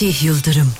Fatih Yıldırım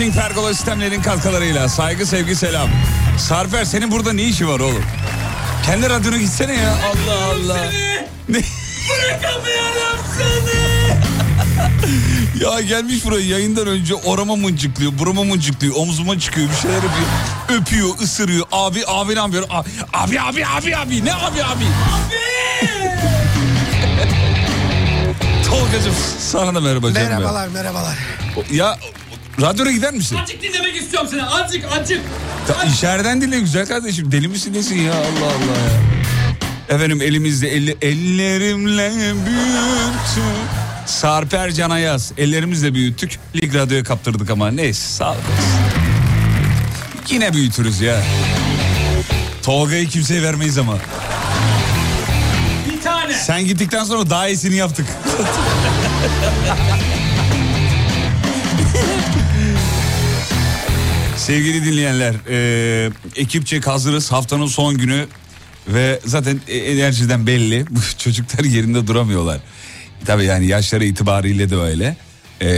Rising Pergola sistemlerin katkılarıyla saygı sevgi selam. Sarper senin burada ne işi var oğlum? Kendi radyona gitsene ya. Allah Allah. Ne? Bırakamıyorum seni. Ya gelmiş buraya yayından önce orama mıncıklıyor, burama mıncıklıyor, omzuma çıkıyor bir şeyler yapıyor. Öpüyor, ısırıyor. Abi, abi ne yapıyor? Abi, abi, abi, abi. Ne abi, abi? Tolgacığım sana da merhaba canım. Merhabalar merhabalar. Ya. Ya radyoya gider misin? Azıcık dinlemek istiyorum seni. Azıcık azıcık. Ta, içeriden dinle güzel kardeşim. Deli misin nesin ya Allah Allah ya. Efendim elimizde elli, ellerimle büyüttüm. Sarper Can Ayaz. Ellerimizle büyüttük. Lig radyoya kaptırdık ama neyse sağ olun. Yine büyütürüz ya. Tolga'yı kimseye vermeyiz ama. Bir tane. Sen gittikten sonra daha iyisini yaptık. Sevgili dinleyenler, e, ekipçe hazırız. Haftanın son günü ve zaten e- enerjiden belli. Çocuklar yerinde duramıyorlar. Tabii yani yaşları itibariyle de öyle. E,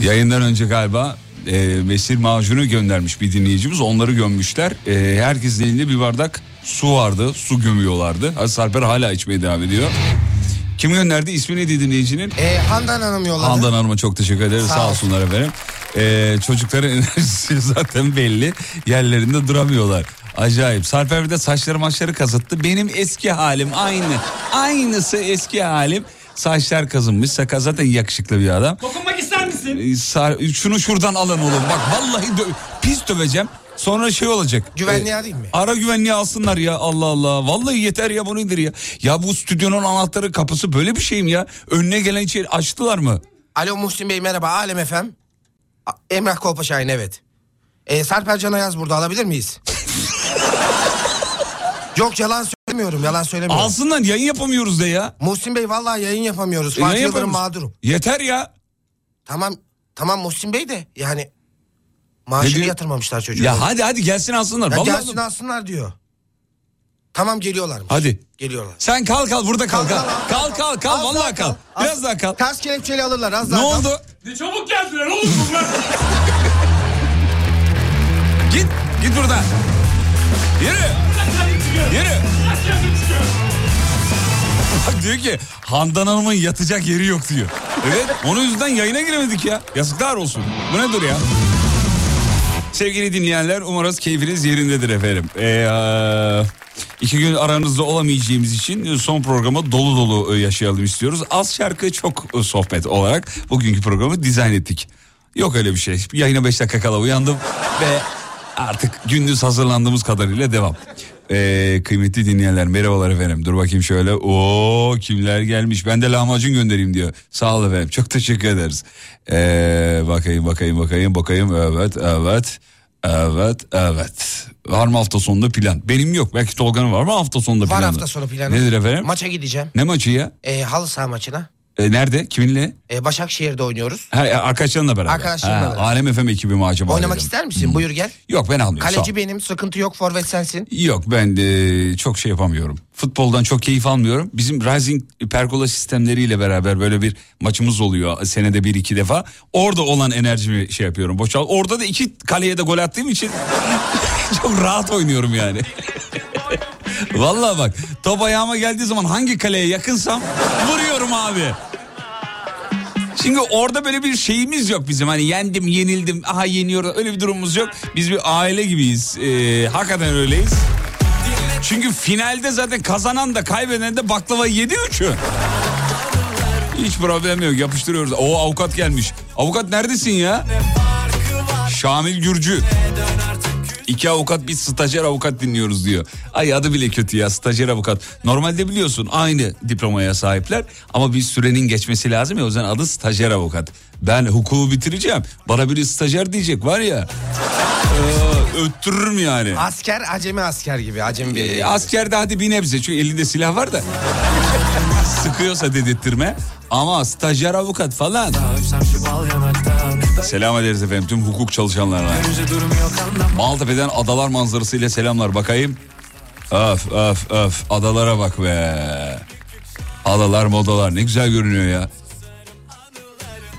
Yayından önce galiba e, mesir macunu göndermiş bir dinleyicimiz. Onları gömmüşler. E, herkesin elinde bir bardak su vardı. Su gömüyorlardı. Sarper hala içmeye devam ediyor. Kim gönderdi? İsmi neydi dinleyicinin? Ee, Handan Hanım yolladı. Handan Hanım'a çok teşekkür ederiz. Sağ Sağ, olsun. olsunlar efendim. E, çocukların enerjisi zaten belli. Yerlerinde duramıyorlar. Acayip. Sarper bir de saçları maçları kazıttı. Benim eski halim aynı. Aynısı eski halim. Saçlar kazınmış. Sakal zaten yakışıklı bir adam. Dokunmak ister misin? Ee, sar- şunu şuradan alın oğlum. Bak vallahi dö- pis döveceğim. Sonra şey olacak. Güvenliği Ee, arayayım mı? Ara güvenliği alsınlar ya Allah Allah. Vallahi yeter ya bu nedir ya. Ya bu stüdyonun anahtarı kapısı böyle bir şey mi ya? Önüne gelen içeri açtılar mı? Alo Muhsin Bey merhaba Alem efem. Emrah Kolpaşahin evet. Ee, Sarper Can Ayaz burada alabilir miyiz? Yok yalan söylemiyorum yalan söylemiyorum. Alsınlar yayın yapamıyoruz de ya. Muhsin Bey vallahi yayın yapamıyoruz. E, Fatih Yıldırım mağdurum. Yeter ya. Tamam tamam Muhsin Bey de yani maaşını yatırmamışlar çocuğa. Ya hadi hadi gelsin alsınlar. Ya Vallahi gelsin alsınlar diyor. Tamam geliyorlarmış. Hadi. Geliyorlar. Sen kal kal burada kal kal. Kal, Kal kal Az vallahi daha kal. Az- Biraz daha kal. Ters kelepçeyle alırlar az Ne daha kal. oldu? Ne çabuk geldiler oğlum bunlar. Git git buradan. Yürü. Yürü. Bak diyor ki Handan Hanım'ın yatacak yeri yok diyor. Evet onun yüzünden yayına giremedik ya. Yazıklar olsun. Bu nedir ya? Sevgili dinleyenler umarız keyfiniz yerindedir efendim. Ee, iki gün aranızda olamayacağımız için son programı dolu dolu e, yaşayalım istiyoruz. Az şarkı çok e, sohbet olarak bugünkü programı dizayn ettik. Yok öyle bir şey. Yayına 5 dakika kala uyandım ve artık gündüz hazırlandığımız kadarıyla devam. Ee, kıymetli dinleyenler merhabalar efendim. Dur bakayım şöyle. Oo kimler gelmiş. Ben de lahmacun göndereyim diyor. Sağ ol efendim. Çok teşekkür ederiz. Ee, bakayım bakayım bakayım bakayım. Evet evet. Evet evet. Var mı hafta sonunda plan? Benim yok. Belki Tolga'nın var mı hafta sonunda Var planı? hafta sonu planı. Nedir efendim? Maça gideceğim. ne maçı ya? Ee, halı saha maçına. Ee, nerede? Kiminle? Ee, Başakşehir'de oynuyoruz. Ha, arkadaşlarınla beraber. Arkadaşlarımla beraber. Alem FM ekibi mi acaba? Oynamak dedim. ister misin? Buyur gel. Yok ben almıyorum. sağ. Kaleci benim sıkıntı yok forvet sensin. Yok ben de çok şey yapamıyorum. Futboldan çok keyif almıyorum. Bizim Rising pergola sistemleriyle beraber böyle bir maçımız oluyor senede bir iki defa. Orada olan enerjimi şey yapıyorum boşal. Orada da iki kaleye de gol attığım için çok rahat oynuyorum yani. Vallahi bak top ayağıma geldiği zaman hangi kaleye yakınsam vuruyorum abi. Şimdi orada böyle bir şeyimiz yok bizim hani yendim yenildim aha yeniyor öyle bir durumumuz yok. Biz bir aile gibiyiz Ee, hakikaten öyleyiz. Çünkü finalde zaten kazanan da kaybeden de baklava yedi üçü. Hiç problem yok yapıştırıyoruz. O avukat gelmiş. Avukat neredesin ya? Şamil Gürcü. İki avukat bir stajyer avukat dinliyoruz diyor. Ay adı bile kötü ya stajyer avukat. Normalde biliyorsun aynı diplomaya sahipler ama bir sürenin geçmesi lazım ya o yüzden adı stajyer avukat. Ben hukuku bitireceğim. Bana biri stajyer diyecek var ya. Ee, öttürürüm yani. Asker acemi asker gibi acemi bir. E, askerde hadi bir nebze çünkü elinde silah var da. Sıkıyorsa dedirttirme. Ama stajyer avukat falan. Selam ederiz efendim tüm hukuk çalışanlarına. Maltepe'den adalar manzarasıyla selamlar bakayım. Öf öf öf adalara bak be. Adalar modalar ne güzel görünüyor ya.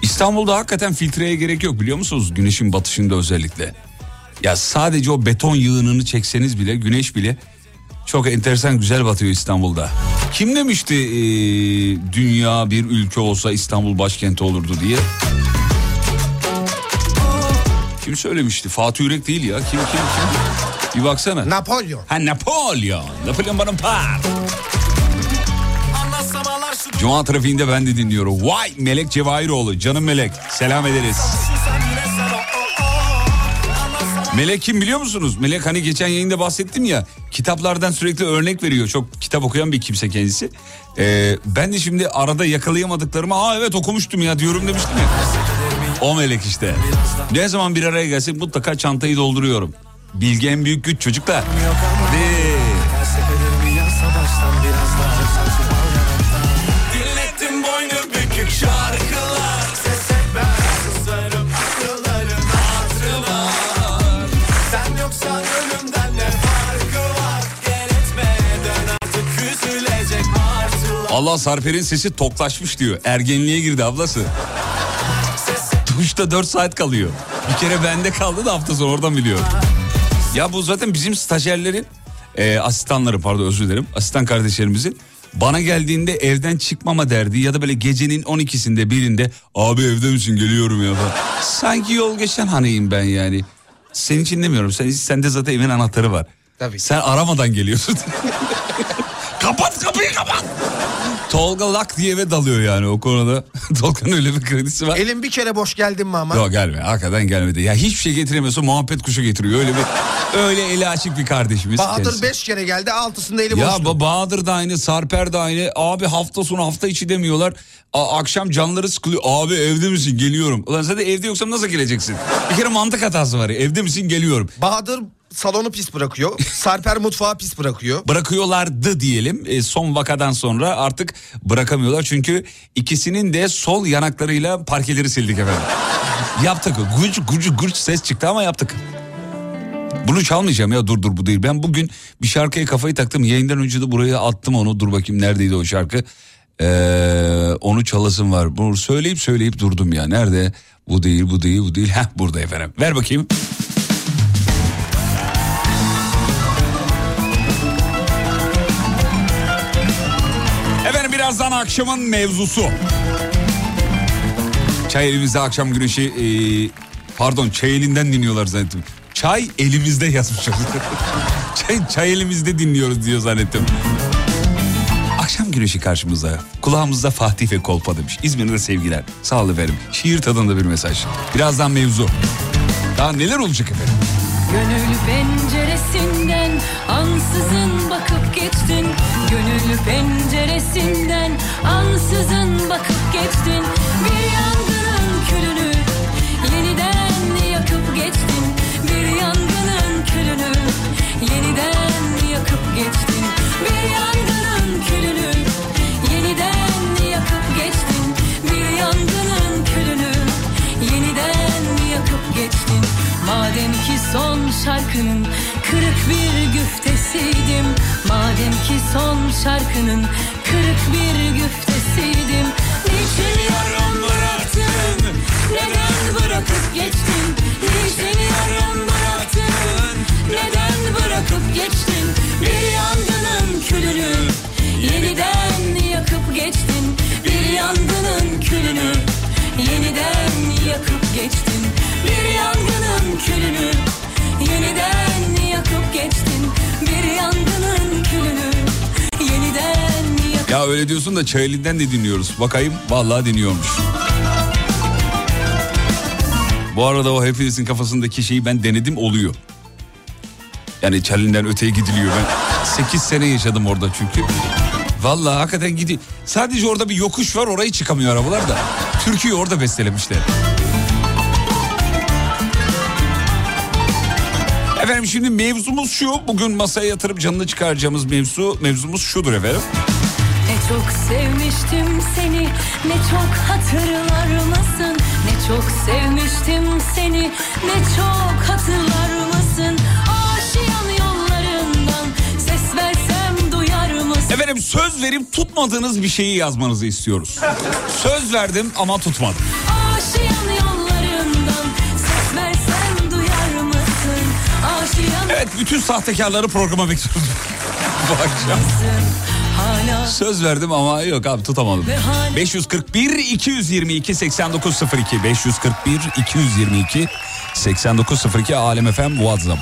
İstanbul'da hakikaten filtreye gerek yok biliyor musunuz? Güneşin batışında özellikle. Ya sadece o beton yığınını çekseniz bile güneş bile çok enteresan güzel batıyor İstanbul'da. Kim demişti e, dünya bir ülke olsa İstanbul başkenti olurdu diye? Kim söylemişti? Fatih Yürek değil ya. Kim kim kim? Bir baksana. Napolyon. Ha Napolyon. Napolyon Bonaparte. Cuma trafiğinde ben de dinliyorum. Vay Melek Cevahiroğlu. Canım Melek. Selam ederiz. Melek kim biliyor musunuz? Melek hani geçen yayında bahsettim ya. Kitaplardan sürekli örnek veriyor. Çok kitap okuyan bir kimse kendisi. Ee, ben de şimdi arada yakalayamadıklarımı aa evet okumuştum ya diyorum demiştim ya. O melek işte. Ne zaman bir araya gelsek mutlaka çantayı dolduruyorum. Bilgi en büyük güç çocuklar. Allah Sarper'in sesi toklaşmış diyor. Ergenliğe girdi ablası. Duşta 4 saat kalıyor. Bir kere bende kaldı da hafta sonu oradan biliyor. Ya bu zaten bizim stajyerlerin e, asistanları pardon özür dilerim. Asistan kardeşlerimizin bana geldiğinde evden çıkmama derdi ya da böyle gecenin 12'sinde birinde abi evde misin geliyorum ya falan. Sanki yol geçen hanıyım ben yani. Senin için demiyorum. Sen, sende zaten evin anahtarı var. Tabii. Sen aramadan geliyorsun. kapat kapıyı kapat. Tolga lak diye eve dalıyor yani o konuda. Tolga'nın öyle bir kredisi var. Elin bir kere boş geldin mi ama? Yok gelme hakikaten gelmedi. Ya hiçbir şey getiremiyorsa muhabbet kuşu getiriyor. Öyle bir öyle eli açık bir kardeşimiz. Bahadır kendisi. beş kere geldi altısında eli Ya boştu. ba- Bahadır da aynı, Sarper de aynı. Abi hafta sonu hafta içi demiyorlar. A- akşam canları sıkılıyor. Abi evde misin? Geliyorum. Ulan sen de evde yoksam nasıl geleceksin? Bir kere mantık hatası var ya. Evde misin? Geliyorum. Bahadır salonu pis bırakıyor. Sarper mutfağı pis bırakıyor. Bırakıyorlardı diyelim. E, son vakadan sonra artık bırakamıyorlar. Çünkü ikisinin de sol yanaklarıyla parkeleri sildik efendim. yaptık. Guç guç guç ses çıktı ama yaptık. Bunu çalmayacağım ya dur dur bu değil. Ben bugün bir şarkıya kafayı taktım. Yayından önce de buraya attım onu. Dur bakayım neredeydi o şarkı. Ee, onu çalasım var. Bunu söyleyip söyleyip durdum ya. Nerede? Bu değil bu değil bu değil. Heh burada efendim. Ver bakayım. Birazdan akşamın mevzusu. Çay elimizde akşam güneşi e, pardon çay elinden dinliyorlar zannettim. Çay elimizde yazmış. çay, çay elimizde dinliyoruz diyor zannettim. Akşam güneşi karşımızda. Kulağımızda Fatih ve Kolpa demiş. İzmir'de sevgiler. Sağ olun efendim. Şiir tadında bir mesaj. Birazdan mevzu. Daha neler olacak efendim? Gönül penceresinden ansızın bakıp geçtin Gönül penceresinden ansızın bakıp geçtin. Bir yangının külünü yeniden yakıp geçtin. Bir yangının külünü yeniden yakıp geçtin. Bir yangının şarkının kırık bir güftesiydim. Niçin Öyle diyorsun da çay elinden de dinliyoruz. Bakayım vallahi dinliyormuş. Bu arada o hepinizin kafasındaki şeyi ben denedim oluyor. Yani çelinden öteye gidiliyor. Ben 8 sene yaşadım orada çünkü. Vallahi hakikaten gidiyor. Sadece orada bir yokuş var orayı çıkamıyor arabalar da. Türkiye orada bestelemişler. Efendim şimdi mevzumuz şu. Bugün masaya yatırıp canını çıkaracağımız mevzu mevzumuz şudur efendim. Çok sevmiştim seni. Ne çok hatırlar mısın? Ne çok sevmiştim seni. Ne çok hatırlar mısın? Aşiyan yollarından. Ses versem duyar mısın? Efendim söz verip tutmadığınız bir şeyi yazmanızı istiyoruz. söz verdim ama tutmadım. Aşiyan yollarından. Ses versem duyar mısın? Aşiyan Evet bütün sahtekarları programa bekliyoruz. Bu akşam. Söz verdim ama yok abi tutamadım. Ve hala- 541 222 8902 541 222 8902 Alem FM WhatsApp.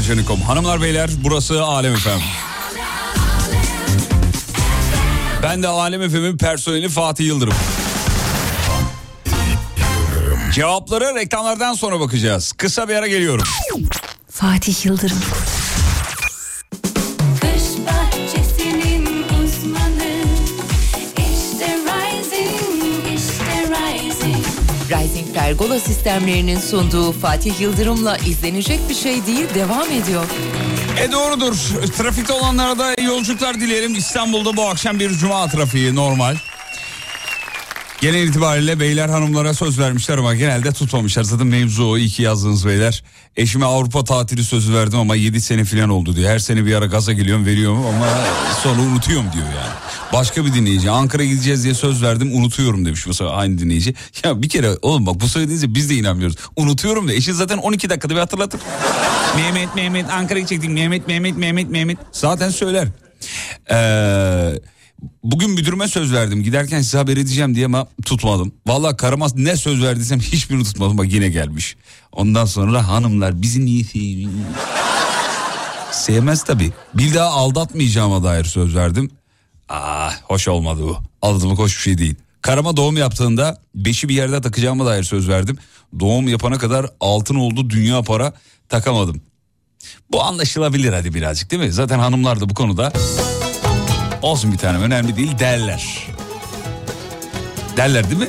Canikom. Hanımlar beyler burası Alem FM. Ben de Alem FM'in personeli Fatih Yıldırım. Cevaplara reklamlardan sonra bakacağız. Kısa bir ara geliyorum. Fatih Yıldırım. Pergola sistemlerinin sunduğu Fatih Yıldırım'la izlenecek bir şey değil devam ediyor. E doğrudur. Trafikte olanlara da yolculuklar dileyelim. İstanbul'da bu akşam bir cuma trafiği normal. Genel itibariyle beyler hanımlara söz vermişler ama genelde tutmamışlar. Zaten mevzu o iyi ki yazdınız beyler. Eşime Avrupa tatili sözü verdim ama 7 sene falan oldu diyor. Her sene bir ara gaza geliyorum veriyorum ama sonra unutuyorum diyor yani. Başka bir dinleyici Ankara gideceğiz diye söz verdim unutuyorum demiş mesela aynı dinleyici. Ya bir kere oğlum bak bu söylediğinizde biz de inanmıyoruz. Unutuyorum da eşin zaten 12 dakikada bir hatırlatır. Mehmet Mehmet Ankara'ya gidecektik Mehmet Mehmet Mehmet Mehmet zaten söyler. Eee... Bugün müdürüme söz verdim. Giderken size haber edeceğim diye ama tutmadım. Vallahi karıma ne söz verdiysem hiçbirini tutmadım. Bak yine gelmiş. Ondan sonra hanımlar bizi niye? Sevmez tabii. Bir daha aldatmayacağıma dair söz verdim. Ah hoş olmadı bu. Aldatmak hoş bir şey değil. Karıma doğum yaptığında beşi bir yerde takacağıma dair söz verdim. Doğum yapana kadar altın oldu dünya para takamadım. Bu anlaşılabilir hadi birazcık değil mi? Zaten hanımlar da bu konuda olsun bir tane önemli değil derler. Derler değil mi?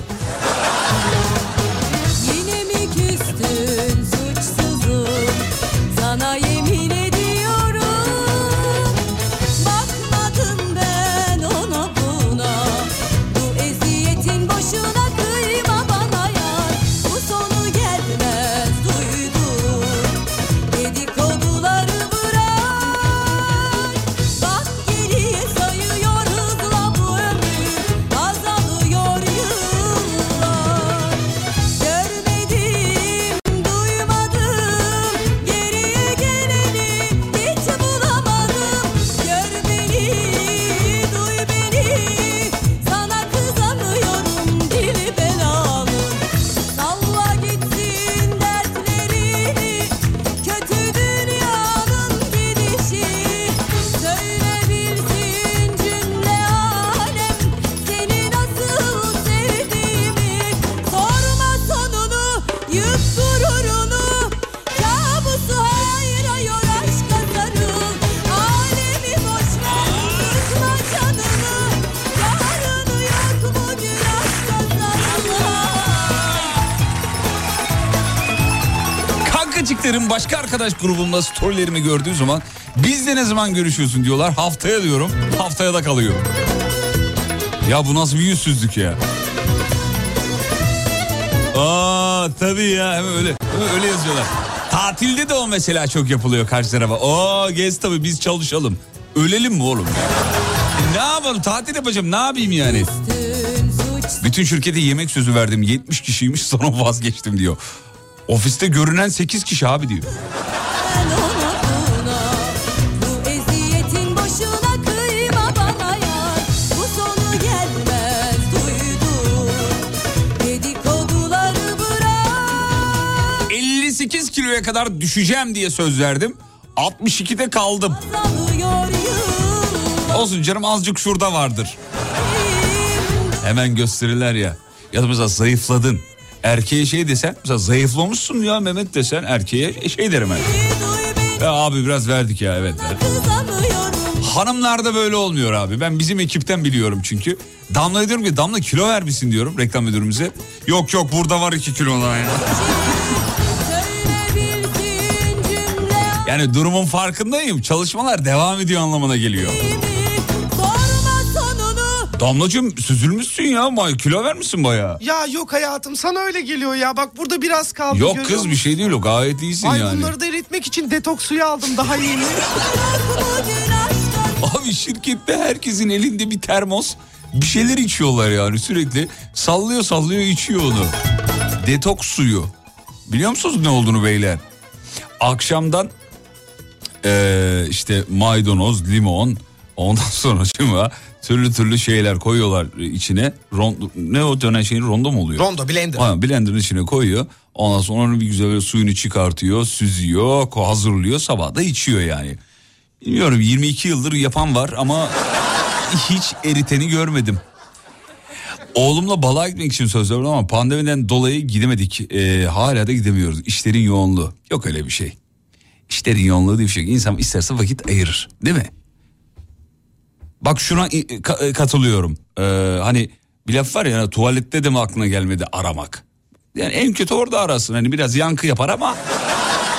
Arkadaş grubumda storylerimi gördüğü zaman bizle ne zaman görüşüyorsun diyorlar. Haftaya diyorum. Haftaya da kalıyor. Ya bu nasıl bir yüzsüzlük ya? Aa tabii ya hemen öyle hemen öyle yazıyorlar. Tatilde de o mesela çok yapılıyor karşı tarafa. Oo gez tabii biz çalışalım. Ölelim mi oğlum? Ne yapalım tatil yapacağım ne yapayım yani? Bütün şirkete yemek sözü verdim 70 kişiymiş sonra vazgeçtim diyor. Ofiste görünen 8 kişi abi diyor. Kiloya kadar düşeceğim diye söz verdim. 62'de kaldım. Olsun canım azıcık şurada vardır. Hemen gösterirler ya. Ya da mesela zayıfladın. Erkeğe şey desen mesela zayıflamışsın ya Mehmet desen erkeğe şey derim ben. Ya abi biraz verdik ya evet. Hanımlarda böyle olmuyor abi. Ben bizim ekipten biliyorum çünkü. Damla'ya diyorum ki Damla kilo vermişsin diyorum reklam müdürümüze. Yok yok burada var 2 kilo daha. Yani durumun farkındayım. Çalışmalar devam ediyor anlamına geliyor. Damlacığım süzülmüşsün ya. May kilo vermişsin baya. Ya yok hayatım sana öyle geliyor ya. Bak burada biraz kaldı. Yok kız bir şey değil o gayet iyisin Ay yani. bunları da eritmek için detoks suyu aldım daha yeni. Abi şirkette herkesin elinde bir termos bir şeyler içiyorlar yani sürekli. Sallıyor sallıyor içiyor onu. Detoks suyu. Biliyor musunuz ne olduğunu beyler? Akşamdan eee, işte maydanoz, limon ondan sonra şimdi türlü türlü şeyler koyuyorlar içine. Rondo, ne o dönen şeyin rondo mu oluyor? Rondo blender. Ha, blenderın içine koyuyor. Ondan sonra onu bir güzel böyle suyunu çıkartıyor, süzüyor, hazırlıyor. Sabah da içiyor yani. Bilmiyorum 22 yıldır yapan var ama hiç eriteni görmedim. Oğlumla balığa gitmek için söz verdim ama pandemiden dolayı gidemedik. Ee, hala da gidemiyoruz. İşlerin yoğunluğu. Yok öyle bir şey. İşlerin yoğunluğu diye bir şey. yok. İnsan isterse vakit ayırır. Değil mi? Bak şuna ka- katılıyorum. Ee, hani bir laf var ya tuvalette de mi aklına gelmedi aramak? Yani en kötü orada arasın. Hani biraz yankı yapar ama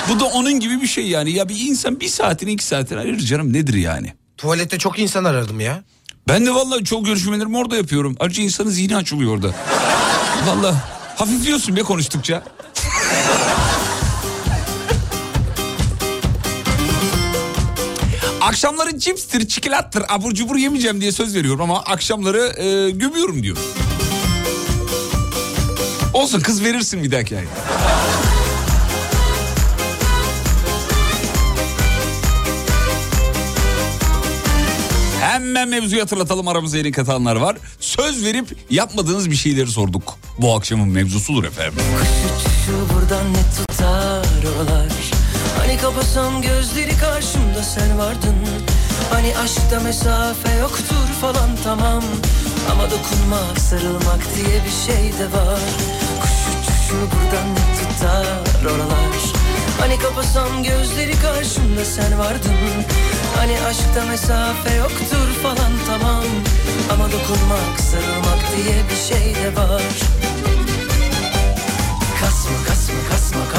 bu da onun gibi bir şey yani. Ya bir insan bir saatini iki saatini ayırır canım nedir yani? Tuvalette çok insan aradım ya. Ben de vallahi çok görüşmelerimi orada yapıyorum. Ayrıca insanın zihni açılıyor orada. vallahi hafifliyorsun be konuştukça. Akşamları cipstir, çikolattır, abur cubur yemeyeceğim diye söz veriyorum ama akşamları e, gömüyorum diyor. Olsun kız verirsin bir dahaki ay. Hemen mevzuyu hatırlatalım aramızda yeni katanlar var. Söz verip yapmadığınız bir şeyleri sorduk. Bu akşamın mevzusudur efendim. Şu buradan ne tutar oralar Hani kapasam gözleri karşımda sen vardın. Hani aşkta mesafe yoktur falan tamam. Ama dokunmak sarılmak diye bir şey de var. Kuş uçuşu buradan ne tutar oralar? Hani kapasam gözleri karşımda sen vardın. Hani aşkta mesafe yoktur falan tamam. Ama dokunmak sarılmak diye bir şey de var. Kasma kasma kasma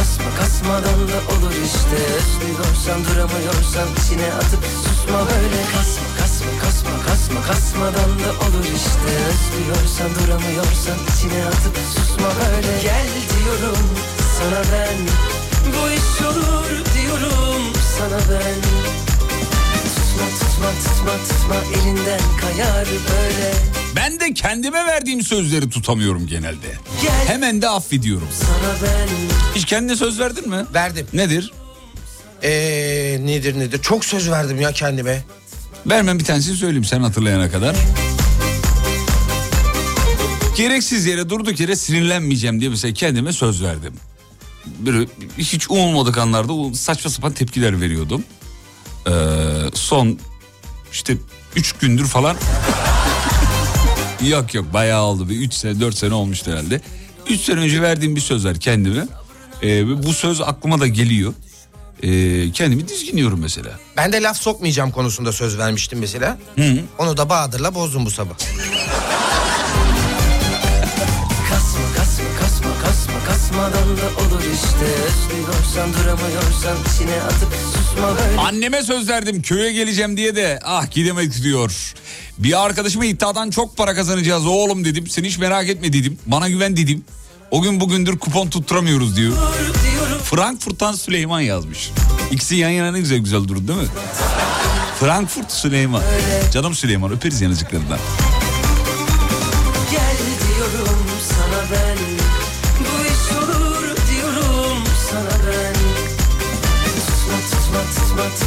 kasma kasmadan da olur işte. Özlüyorsan duramıyorsan içine atıp susma böyle. Kasma kasma kasma kasma kasmadan da olur işte. Özlüyorsan duramıyorsan içine atıp susma böyle. Gel diyorum sana ben. Bu iş olur diyorum sana ben Tutma tutma tutma tutma elinden kayar böyle Ben de kendime verdiğim sözleri tutamıyorum genelde. Gel Hemen de affediyorum. sana ben Hiç kendine söz verdin mi? Verdim. Nedir? Ee, nedir nedir? Çok söz verdim ya kendime. Vermem bir tanesini söyleyeyim sen hatırlayana kadar. Gereksiz yere durduk yere sinirlenmeyeceğim diye mesela kendime söz verdim. Böyle hiç umulmadık anlarda saçma sapan tepkiler veriyordum. Ee, son işte üç gündür falan yok yok bayağı oldu bir üç sene dört sene olmuştu herhalde. Üç sene önce verdiğim bir söz var kendime. Ee, bu söz aklıma da geliyor. Ee, kendimi dizginliyorum mesela. Ben de laf sokmayacağım konusunda söz vermiştim mesela. Onu da Bahadır'la bozdum bu sabah. Kasma kasmadan da olur işte Özlüyorsan duramıyorsan içine atıp susma böyle Anneme söz verdim köye geleceğim diye de ah gidemedik diyor. Bir arkadaşıma iddiadan çok para kazanacağız oğlum dedim. Sen hiç merak etme dedim. Bana güven dedim. O gün bugündür kupon tutturamıyoruz diyor. Frankfurt'tan Süleyman yazmış. İkisi yan yana ne güzel güzel durdu değil mi? Frankfurt Süleyman. Canım Süleyman öperiz yanıcıklarından. Gel diyorum sana ben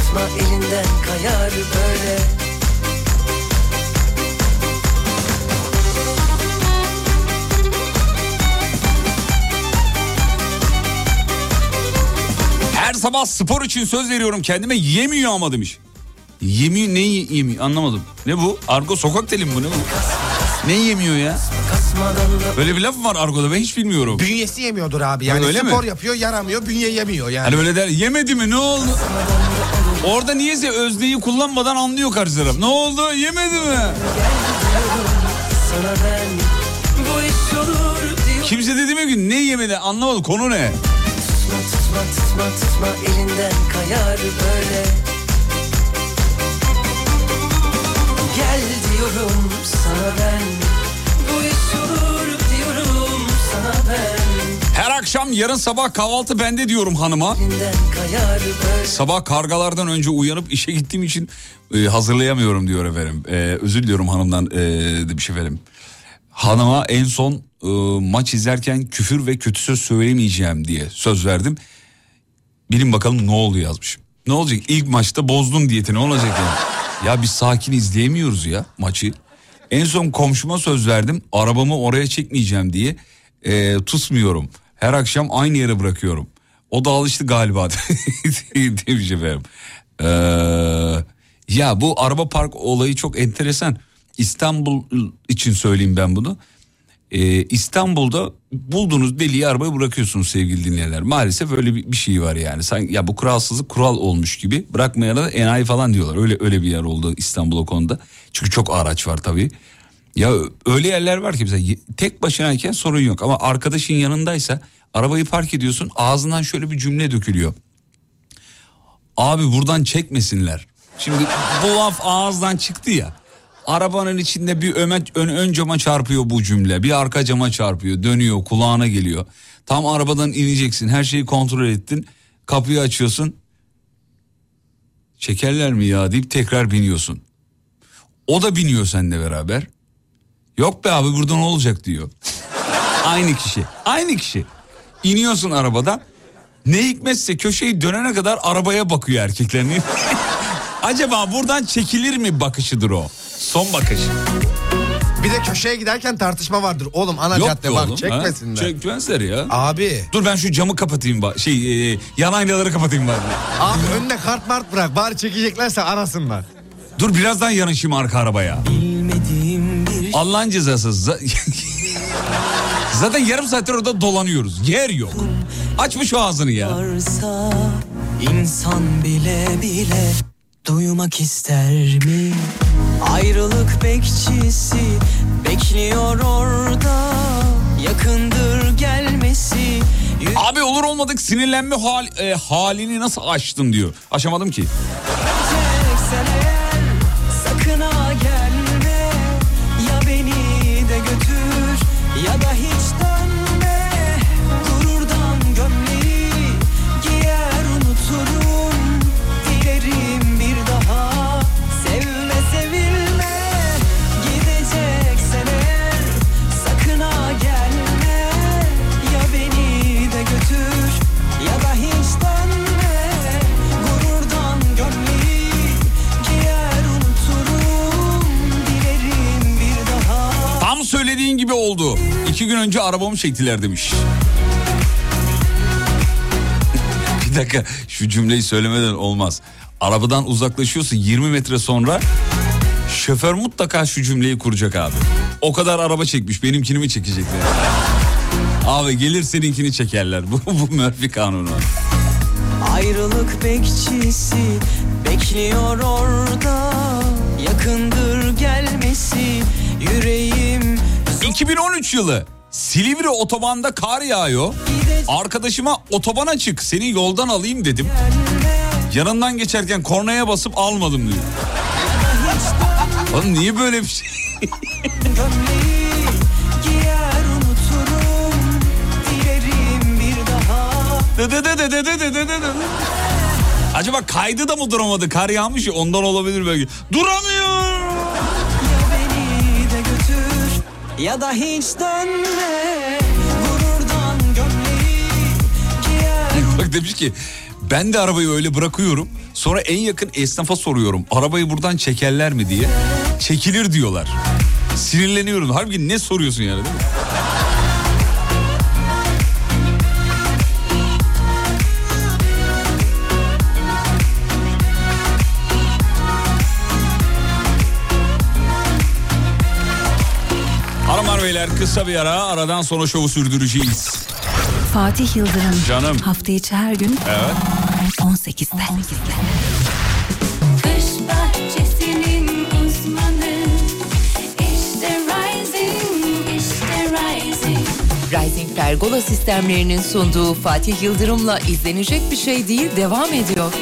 tutma elinden kayar böyle Her sabah spor için söz veriyorum kendime yemiyor ama demiş. Yemiyor ne yemiyor anlamadım. Ne bu? Argo sokak teli mi bu ne bu? Ne yemiyor ya? Böyle bir laf mı var Argo'da ben hiç bilmiyorum. Bünyesi yemiyordur abi. Yani Öyle mi? spor yapıyor yaramıyor bünye yemiyor yani. Hani böyle der yemedi mi ne oldu? Orada niyeyse özneyi kullanmadan anlıyor karşı taraf. Ne oldu yemedi mi? Kimse dedi mi ki ne yemedi anlamadım konu ne? Tutma tutma tutma tutma elinden kayar böyle Gel diyorum sana ben Her akşam yarın sabah kahvaltı bende diyorum hanıma. Sabah kargalardan önce uyanıp işe gittiğim için e, hazırlayamıyorum diyor efendim. E, özür diliyorum hanımdan e, demiş efendim. Hanıma en son e, maç izlerken küfür ve kötü söz söylemeyeceğim diye söz verdim. Bilin bakalım ne oldu yazmış. Ne olacak ilk maçta bozdun diyeti ne olacak yani? Ya biz sakin izleyemiyoruz ya maçı. En son komşuma söz verdim arabamı oraya çekmeyeceğim diye e, tutmuyorum. Her akşam aynı yere bırakıyorum. O da alıştı galiba demiş efendim. Ee, ya bu araba park olayı çok enteresan. İstanbul için söyleyeyim ben bunu. Ee, İstanbul'da bulduğunuz deliği arabaya bırakıyorsunuz sevgili dinleyenler. Maalesef öyle bir, bir şey var yani. Sanki ya bu kuralsızlık kural olmuş gibi. Bırakmayana da enayi falan diyorlar. Öyle öyle bir yer oldu İstanbul o konuda. Çünkü çok araç var tabii. Ya öyle yerler var ki mesela tek başınayken sorun yok ama arkadaşın yanındaysa arabayı park ediyorsun ağzından şöyle bir cümle dökülüyor. Abi buradan çekmesinler. Şimdi bu laf ağızdan çıktı ya. Arabanın içinde bir ön, ön, ön cama çarpıyor bu cümle. Bir arka cama çarpıyor. Dönüyor kulağına geliyor. Tam arabadan ineceksin. Her şeyi kontrol ettin. Kapıyı açıyorsun. Çekerler mi ya deyip tekrar biniyorsun. O da biniyor seninle beraber. Yok be abi burada ne olacak diyor. Aynı kişi. Aynı kişi. İniyorsun arabadan. Ne hikmetse köşeyi dönene kadar arabaya bakıyor erkeklerin. Acaba buradan çekilir mi bakışıdır o? Son bakış. Bir de köşeye giderken tartışma vardır. Oğlum ana Yok cadde bak oğlum, çekmesinler. Ha? Çekmezler ya. Abi. Dur ben şu camı kapatayım bak. Şey e, yan aynaları kapatayım bari. Abi önüne kart mart bırak. Bari çekeceklerse arasınlar. Dur birazdan yanaşayım arka arabaya. Bilmediğim bir Allah'ın cezası. za- Zaten yarım saattir orada dolanıyoruz. Yer yok. Açmış o ağzını ya. varsa insan bile bile duymak ister mi? Ayrılık bekçisi bekliyor orada yakındır gelmesi. Abi olur olmadık sinirlenme hal, e, halini nasıl aştın diyor. Aşamadım ki. Yüreceksen eğer oldu. İki gün önce arabamı çektiler demiş. bir dakika şu cümleyi söylemeden olmaz. Arabadan uzaklaşıyorsun 20 metre sonra şoför mutlaka şu cümleyi kuracak abi. O kadar araba çekmiş benimkini mi çekecekler? Abi gelir seninkini çekerler. Bu, bu Murphy kanunu. Ayrılık bekçisi bekliyor orada Yakındır gelmesi yüreğim 2013 yılı Silivri otobanda kar yağıyor. Arkadaşıma otobana çık seni yoldan alayım dedim. Yanından geçerken kornaya basıp almadım diyor. Lan niye böyle bir şey? Acaba kaydı da mı duramadı? Kar yağmış ya ondan olabilir belki. Duramıyor. Ya da hiç dönme Gururdan gömleği giyer Bak demiş ki ben de arabayı öyle bırakıyorum. Sonra en yakın esnafa soruyorum. Arabayı buradan çekerler mi diye. Çekilir diyorlar. Sinirleniyorum. Halbuki ne soruyorsun yani değil mi? Beyler kısa bir ara aradan sonra şovu sürdüreceğiz. Fatih Yıldırım. Canım. Hafta içi her gün Evet. 18'de. Kış bahçesinin uzmanı İşte Rising, işte Rising Rising Pergola sistemlerinin sunduğu Fatih Yıldırım'la izlenecek bir şey değil devam ediyor.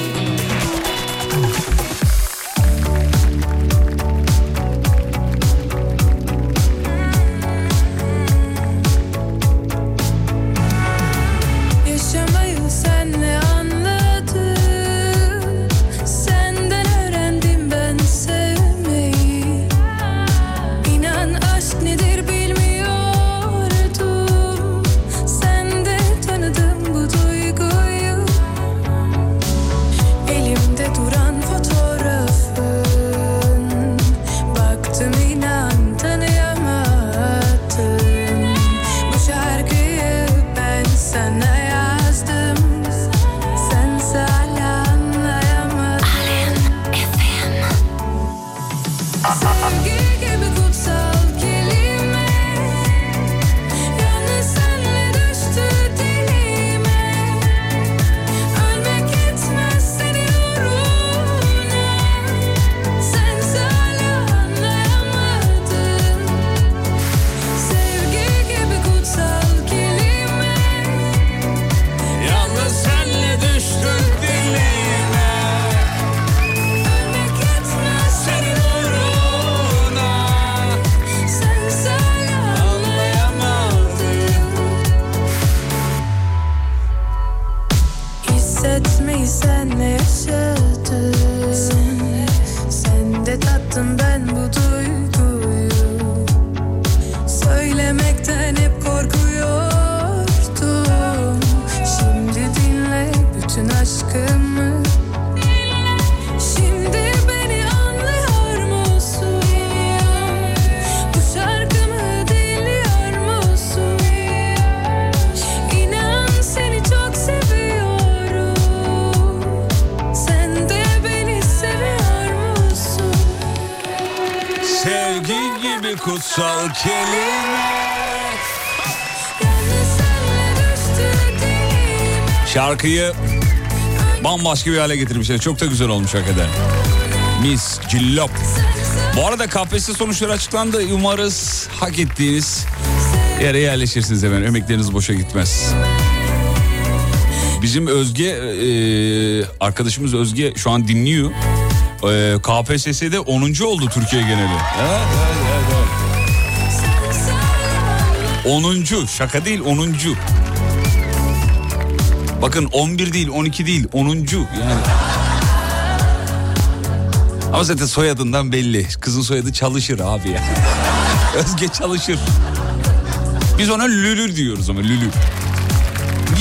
Şarkıyı bambaşka bir hale getirmişler. Çok da güzel olmuş hakikaten. Mis cillop. Bu arada KPSS sonuçları açıklandı. Umarız hak ettiğiniz yere yerleşirsiniz hemen. Emekleriniz boşa gitmez. Bizim Özge, e, arkadaşımız Özge şu an dinliyor. E, KPSS'de 10. oldu Türkiye geneli. Evet, evet, evet, evet. 10. Şaka değil 10. Bakın 11 değil 12 değil 10. yani. Ama zaten soyadından belli. Kızın soyadı çalışır abi ya. Özge çalışır. Biz ona Lülü diyoruz ama Lülü.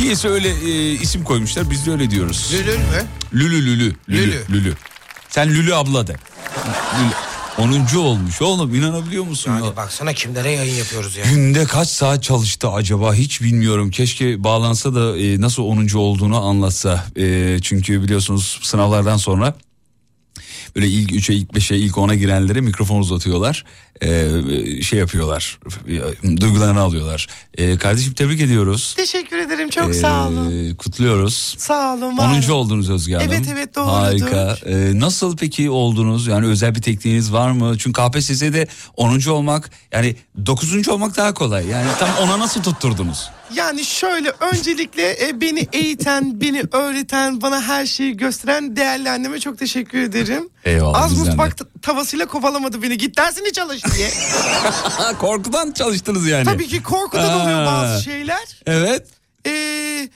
Niyeyse öyle e, isim koymuşlar biz de öyle diyoruz. Lülül mü? Lülü Lülü. Lülü. Lülü. Lülü. Sen Lülü abla de. Lülü. 10. olmuş oğlum inanabiliyor musun? ya? Yani baksana kimlere yayın yapıyoruz ya. Günde kaç saat çalıştı acaba hiç bilmiyorum. Keşke bağlansa da e, nasıl 10. olduğunu anlatsa. E, çünkü biliyorsunuz sınavlardan sonra böyle ilk 3'e, ilk 5'e, ilk 10'a girenlere mikrofon uzatıyorlar. E, şey yapıyorlar. e, Duygularını alıyorlar. E, kardeşim tebrik ediyoruz. Teşekkür ederim çok E, sağ olun. Kutluyoruz. Sağ olun. var 10. olun. oldunuz Özge Hanım. Evet, evet, doğrudur. Harika. Ee, nasıl peki oldunuz? Yani özel bir tekniğiniz var mı? Çünkü KPSS'de 10. olmak yani 9. olmak daha kolay. Yani tam ona nasıl tutturdunuz? Yani şöyle öncelikle e, beni eğiten, beni öğreten, bana her şeyi gösteren değerli anneme çok teşekkür ederim. Eyvallah, Az mutfak tavasıyla kovalamadı beni. Git dersini çalış diye. Korkudan çalıştınız yani. Tabii ki korkudan oluyor Ha. bazı şeyler. Evet. Ee,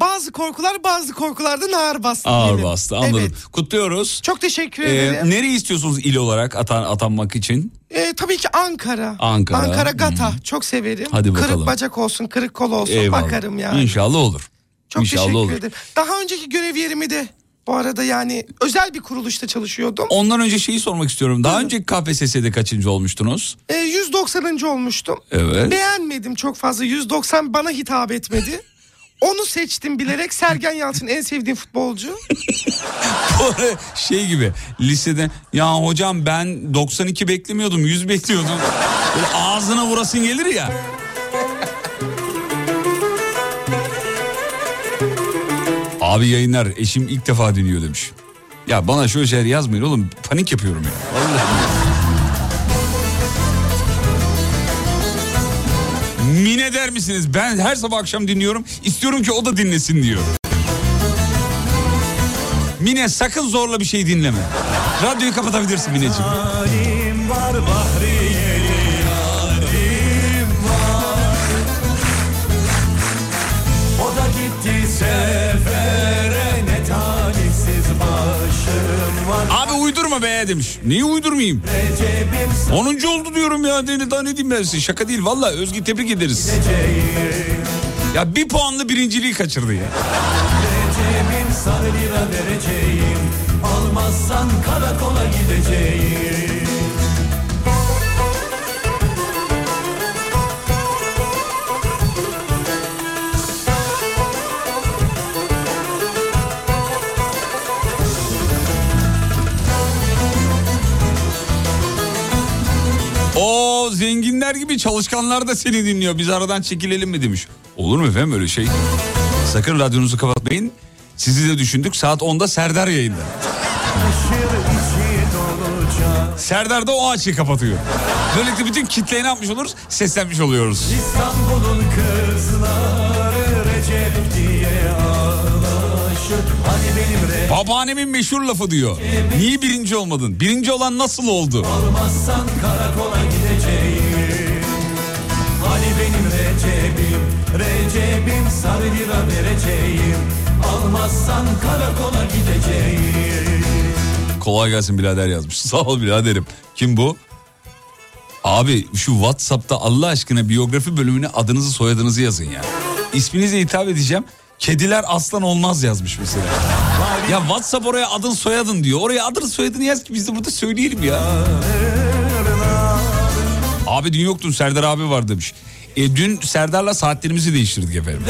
bazı korkular bazı korkulardan ağır bastı. Ağır diyelim. bastı anladım. Evet. Kutluyoruz. Çok teşekkür Ee, ederim. nereyi istiyorsunuz il olarak atan, atanmak için? Ee, tabii ki Ankara. Ankara. Ankara Gata. Çok severim. Hadi bakalım. Kırık bacak olsun, kırık kol olsun Eyvallah. bakarım yani. İnşallah olur. Çok İnşallah teşekkür olur. ederim. Daha önceki görev yerimi de bu arada yani özel bir kuruluşta çalışıyordum. Ondan önce şeyi sormak istiyorum. Daha önce KPSS'de kaçıncı olmuştunuz? Ee, 190. olmuştum. Evet. Beğenmedim çok fazla. 190 bana hitap etmedi. Onu seçtim bilerek. Sergen Yalçın en sevdiğim futbolcu. Böyle şey gibi lisede ya hocam ben 92 beklemiyordum 100 bekliyordum. Böyle ağzına vurasın gelir ya. Abi yayınlar eşim ilk defa dinliyor demiş. Ya bana şöyle şeyler yazmayın oğlum panik yapıyorum ya. Vallahi. Mine der misiniz? Ben her sabah akşam dinliyorum. İstiyorum ki o da dinlesin diyor. Mine sakın zorla bir şey dinleme. Radyoyu kapatabilirsin Mineciğim. O da gitti Abi uydurma be demiş. Niye uydurmayayım? Recep'im 10. oldu diyorum ya. Daha ne diyeyim ben size? Şaka değil valla. Özgü tebrik ederiz. Ya bir puanlı birinciliği kaçırdı ya. Almazsan karakola gideceğim zenginler gibi çalışkanlar da seni dinliyor. Biz aradan çekilelim mi demiş. Olur mu efendim öyle şey? Sakın radyonuzu kapatmayın. Sizi de düşündük. Saat 10'da Serdar yayında. Serdar da o açıyı kapatıyor. Böylelikle bütün kitleye ne yapmış oluruz? Seslenmiş oluyoruz. İstanbul'un kızları Recep diye ağlaşır Hani benim Recep Babaannemin meşhur lafı diyor. Niye birinci olmadın? Birinci olan nasıl oldu? Almazsan karakola gideceğim Hani benim Recep'im Recep'im sarı lira vereceğim Almazsan karakola gideceğim Kolay gelsin birader yazmış. Sağ ol biraderim. Kim bu? Abi şu Whatsapp'ta Allah aşkına biyografi bölümüne adınızı soyadınızı yazın ya. İsminize hitap edeceğim. Kediler aslan olmaz yazmış mesela. Ya WhatsApp oraya adın soyadın diyor. Oraya adını soyadını yaz ki biz de burada söyleyelim ya. Abi dün yoktun Serdar abi var demiş. E, dün Serdar'la saatlerimizi değiştirdik efendim.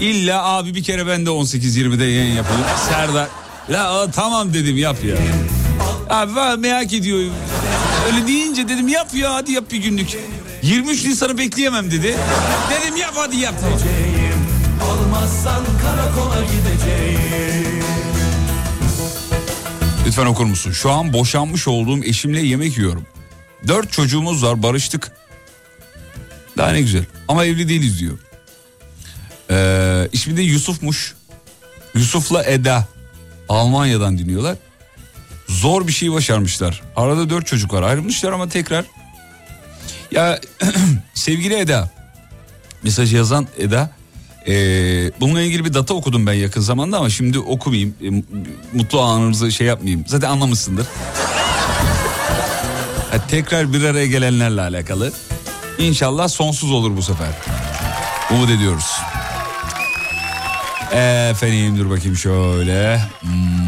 İlla abi bir kere ben de 18-20'de yayın yapayım. Serdar. La tamam dedim yap ya. Abi ben merak ediyorum. Öyle deyince dedim yap ya hadi yap bir günlük. 23 Nisan'ı bekleyemem dedi. Dedim yap hadi yap. Tamam. Olmazsan karakola gideceğim Lütfen okur musun? Şu an boşanmış olduğum eşimle yemek yiyorum. Dört çocuğumuz var barıştık. Daha ne güzel. Ama evli değiliz diyor. Ee, ismi de Yusuf'muş. Yusuf'la Eda. Almanya'dan dinliyorlar. Zor bir şey başarmışlar. Arada dört çocuk var. Ayrılmışlar ama tekrar. Ya sevgili Eda. Mesajı yazan Eda. Ee, bununla ilgili bir data okudum ben yakın zamanda ama şimdi okumayayım. Ee, mutlu anınızı şey yapmayayım. Zaten anlamışsındır. Ha, tekrar bir araya gelenlerle alakalı. İnşallah sonsuz olur bu sefer. Umut ediyoruz. Efendim dur bakayım şöyle. Hmm,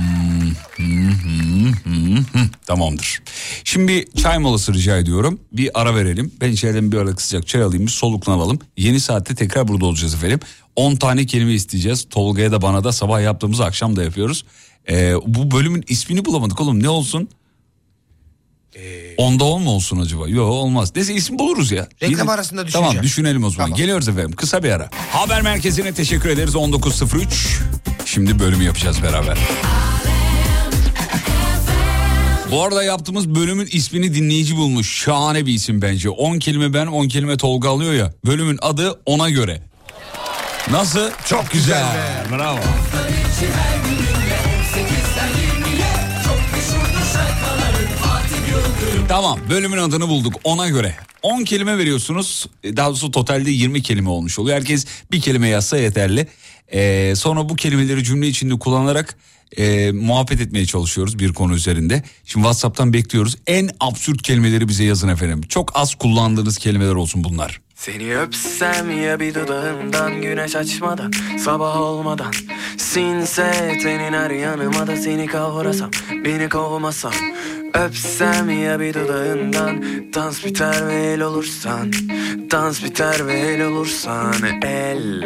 hmm. Tamamdır. Şimdi çay molası rica ediyorum. Bir ara verelim. Ben içeriden bir ara sıcak çay alayım. Bir soluklanalım. Yeni saatte tekrar burada olacağız efendim. 10 tane kelime isteyeceğiz. Tolga'ya da bana da sabah yaptığımız akşam da yapıyoruz. Ee, bu bölümün ismini bulamadık oğlum. Ne olsun? Onda on mu olsun acaba? Yok olmaz. Neyse isim buluruz ya. Reklam Yine- arasında düşüneceğim. Tamam düşünelim o zaman. Tamam. Geliyoruz efendim kısa bir ara. Haber merkezine teşekkür ederiz 19.03. Şimdi bölümü yapacağız beraber. Bu arada yaptığımız bölümün ismini dinleyici bulmuş. Şahane bir isim bence. 10 kelime ben 10 kelime Tolga alıyor ya. Bölümün adı ona göre. Nasıl? Çok güzel. Bravo. Tamam bölümün adını bulduk ona göre. 10 kelime veriyorsunuz. E, Daha doğrusu totalde 20 kelime olmuş oluyor. Herkes bir kelime yazsa yeterli. Ee, sonra bu kelimeleri cümle içinde kullanarak e, muhabbet etmeye çalışıyoruz bir konu üzerinde. Şimdi WhatsApp'tan bekliyoruz. En absürt kelimeleri bize yazın efendim. Çok az kullandığınız kelimeler olsun bunlar. Seni öpsem ya bir dudağından güneş açmadan sabah olmadan. Sinse tenin her yanıma da seni kavrasam beni kovmasan Öpsem ya bir dudağından dans biter ve el olursan. Dans biter ve el olursan el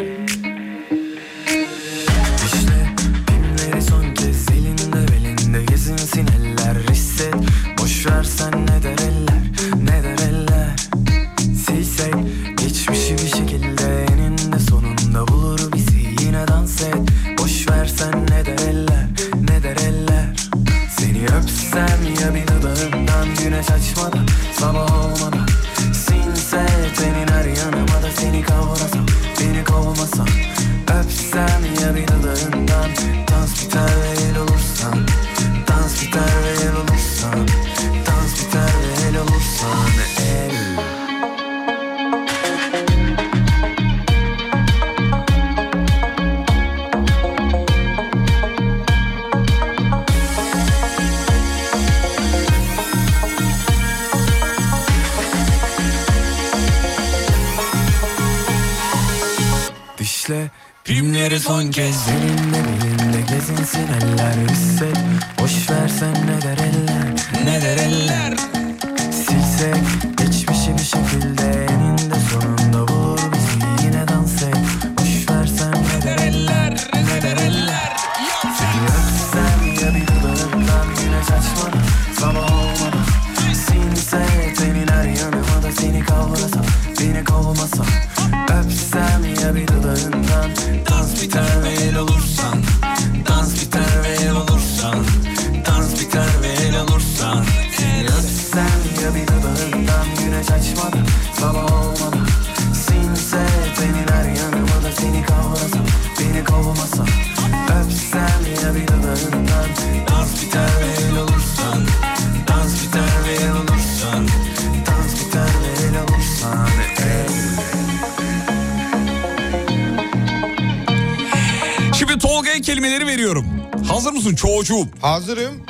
Çocuğum? Hazırım.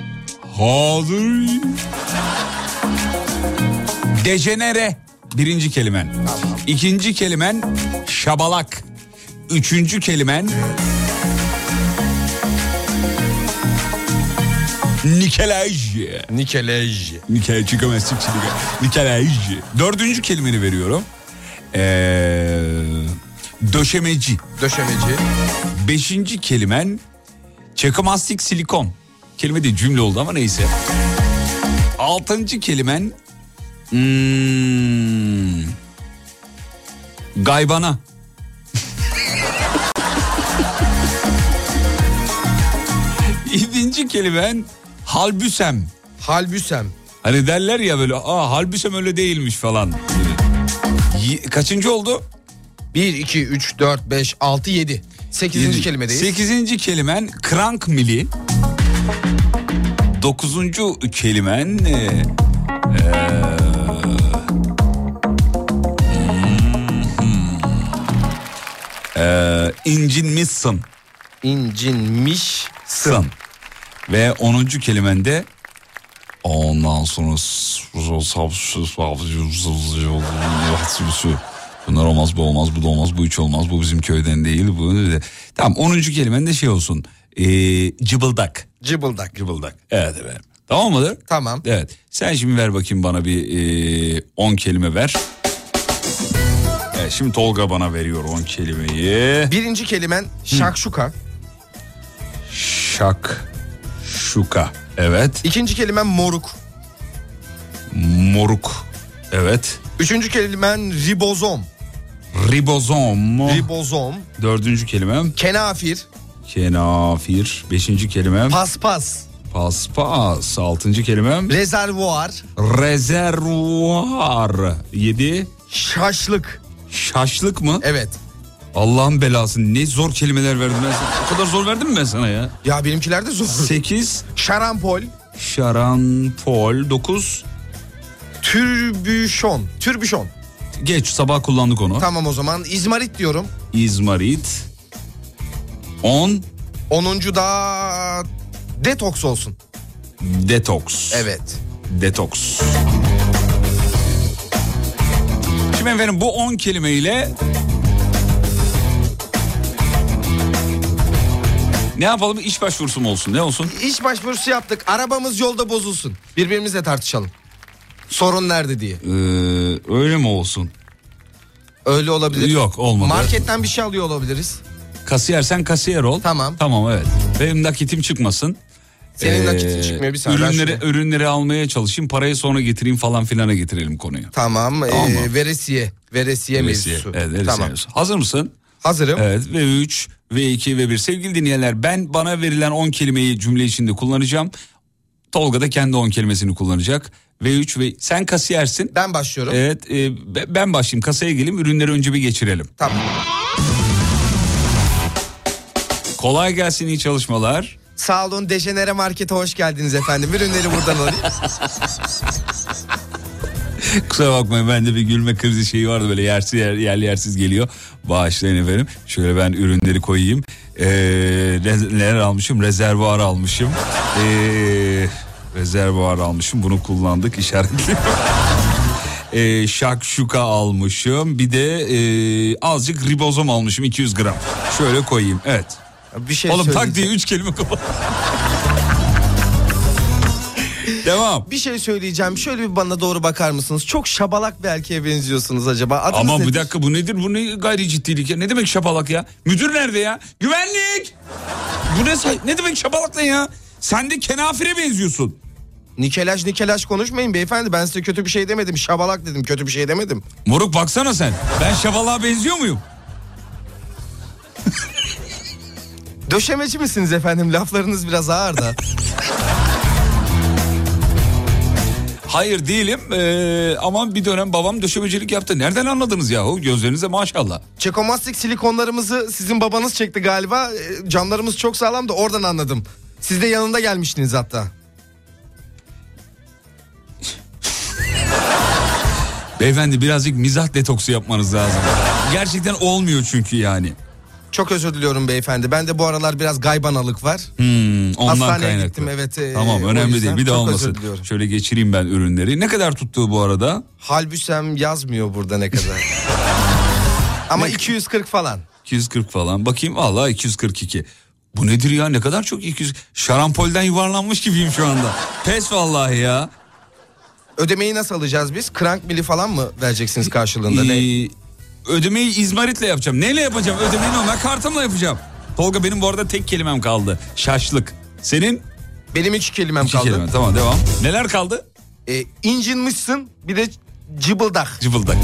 Hazır. Dejenere birinci kelimen. İkinci kelimen şabalak. Üçüncü kelimen nikelaj. Nikelej. Nikel çıkamaz çık çık. Nikelaj. Dördüncü kelimeni veriyorum. Ee, döşemeci. Döşemeci. Beşinci kelimen çakımastik silikon. Kelime de cümle oldu ama neyse. Altıncı kelimen hmm, gaybana. Yedinci kelimen halbüsem. Halbüsem. Hani derler ya böyle aa halbüsem öyle değilmiş falan. Kaçıncı oldu? 1, 2, 3, 4, 5, 6, 7. 8. Yedi. kelimedeyiz. Sekizinci kelimen krank mili. Dokuzuncu kelimen... E, hmm, eee, incinmişsin. İncinmiş. Sın. Ve onuncu kelimende ondan sonra bunlar olmaz bu olmaz bu da olmaz bu hiç olmaz bu bizim köyden değil bu. Tamam onuncu kelimen de şey olsun ee, cıbıldak. Cıbıldak. Cıbıldak. Evet efendim. Tamam mıdır? Tamam. Evet. Sen şimdi ver bakayım bana bir 10 kelime ver. Evet, şimdi Tolga bana veriyor 10 kelimeyi. Birinci kelimen şakşuka. Şak, şuka. Evet. İkinci kelimen moruk. Moruk. Evet. Üçüncü kelimen ribozom. Ribozom. Ribozom. Dördüncü kelimem. Kenafir. Kenafir. Beşinci kelimem. Paspas. Paspas. Altıncı kelimem. Rezervuar. Rezervuar. Yedi. Şaşlık. Şaşlık mı? Evet. Allah'ın belası. Ne zor kelimeler verdim ben sana. O kadar zor verdim mi ben sana ya? Ya benimkiler de zor. Sekiz. Şarampol. Şarampol. Dokuz. Türbüşon. Türbüşon. Geç sabah kullandık onu. Tamam o zaman. İzmarit diyorum. İzmarit. On. Onuncu da detoks olsun. Detoks. Evet. Detoks. Şimdi efendim bu 10 kelimeyle ne yapalım iş başvurusu mu olsun ne olsun? İş başvurusu yaptık. Arabamız yolda bozulsun. Birbirimizle tartışalım. Sorun nerede diye. Ee, öyle mi olsun? Öyle olabilir. Yok olmadı. Marketten bir şey alıyor olabiliriz. Kasiyer sen kasiyer ol. Tamam. Tamam evet. Benim nakitim çıkmasın. Senin Ee, nakitin çıkmıyor, bir saniye, Ürünleri, ürünleri almaya çalışayım parayı sonra getireyim falan filana getirelim konuyu. Tamam. Tamam ee, veresiye. Veresiye Veresiye, mevzusu. Evet, veresiye tamam. mevzusu. Hazır mısın? Hazırım. Evet ve 3 ve 2 ve 1 sevgili dinleyenler ben bana verilen 10 kelimeyi cümle içinde kullanacağım. Tolga da kendi 10 kelimesini kullanacak. Ve 3 ve sen kasiyersin. Ben başlıyorum. Evet e, be- ben başlayayım kasaya geleyim ürünleri önce bir geçirelim. Tamam. Kolay gelsin iyi çalışmalar. Sağ olun Dejenere Market'e hoş geldiniz efendim. Ürünleri buradan alayım. Kusura bakmayın bende bir gülme krizi şeyi vardı böyle yersiz yer, yerli yersiz geliyor. Bağışlayın efendim. Şöyle ben ürünleri koyayım. Ee, neler almışım? Rezervuar almışım. Ee, rezervuar almışım. Bunu kullandık işaretli. ee, şakşuka almışım. Bir de ee, azıcık ribozom almışım 200 gram. Şöyle koyayım. Evet. Bir şey Oğlum tak diye 3 kelime kapat. Devam. Bir şey söyleyeceğim. Şöyle bir bana doğru bakar mısınız? Çok şabalak bir erkeğe benziyorsunuz acaba. Adınız Ama nedir? bir dakika bu nedir? Bu ne gayri ciddilik ya? Ne demek şapalak ya? Müdür nerede ya? Güvenlik! Bu ne say- ne demek şapalak ne ya? Sen de kenafire benziyorsun. Nikelaj nikelaj konuşmayın beyefendi. Ben size kötü bir şey demedim. Şabalak dedim. Kötü bir şey demedim. Moruk baksana sen. Ben şapalağa benziyor muyum? Döşemeci misiniz efendim? Laflarınız biraz ağır da. Hayır değilim ee, ama bir dönem babam döşemecilik yaptı. Nereden anladınız yahu? Gözlerinize maşallah. Çekomastik silikonlarımızı sizin babanız çekti galiba. Ee, Camlarımız çok sağlam da oradan anladım. Siz de yanında gelmiştiniz hatta. Beyefendi birazcık mizah detoksu yapmanız lazım. Gerçekten olmuyor çünkü yani. Çok özür diliyorum beyefendi. Ben de bu aralar biraz gaybanalık var. Hmm, ondan Hastaneye kaynaklı. gittim, evet, e, Tamam önemli değil. Bir özür olmasın. Şöyle geçireyim ben ürünleri. Ne kadar tuttu bu arada? Halbüsem yazmıyor burada ne kadar. Ama 240 falan. 240 falan. Bakayım valla 242. Bu nedir ya ne kadar çok 200. Şarampolden yuvarlanmış gibiyim şu anda. Pes vallahi ya. Ödemeyi nasıl alacağız biz? Krank mili falan mı vereceksiniz karşılığında? Ne? Ödemeyi izmaritle yapacağım. Neyle yapacağım? Ödemeyi normal kartımla yapacağım. Tolga benim bu arada tek kelimem kaldı. Şaşlık. Senin? Benim üç kelimem İki kaldı. kelime. Tamam devam. Neler kaldı? Ee, incinmişsin bir de cıbıldak. Cıvıldak.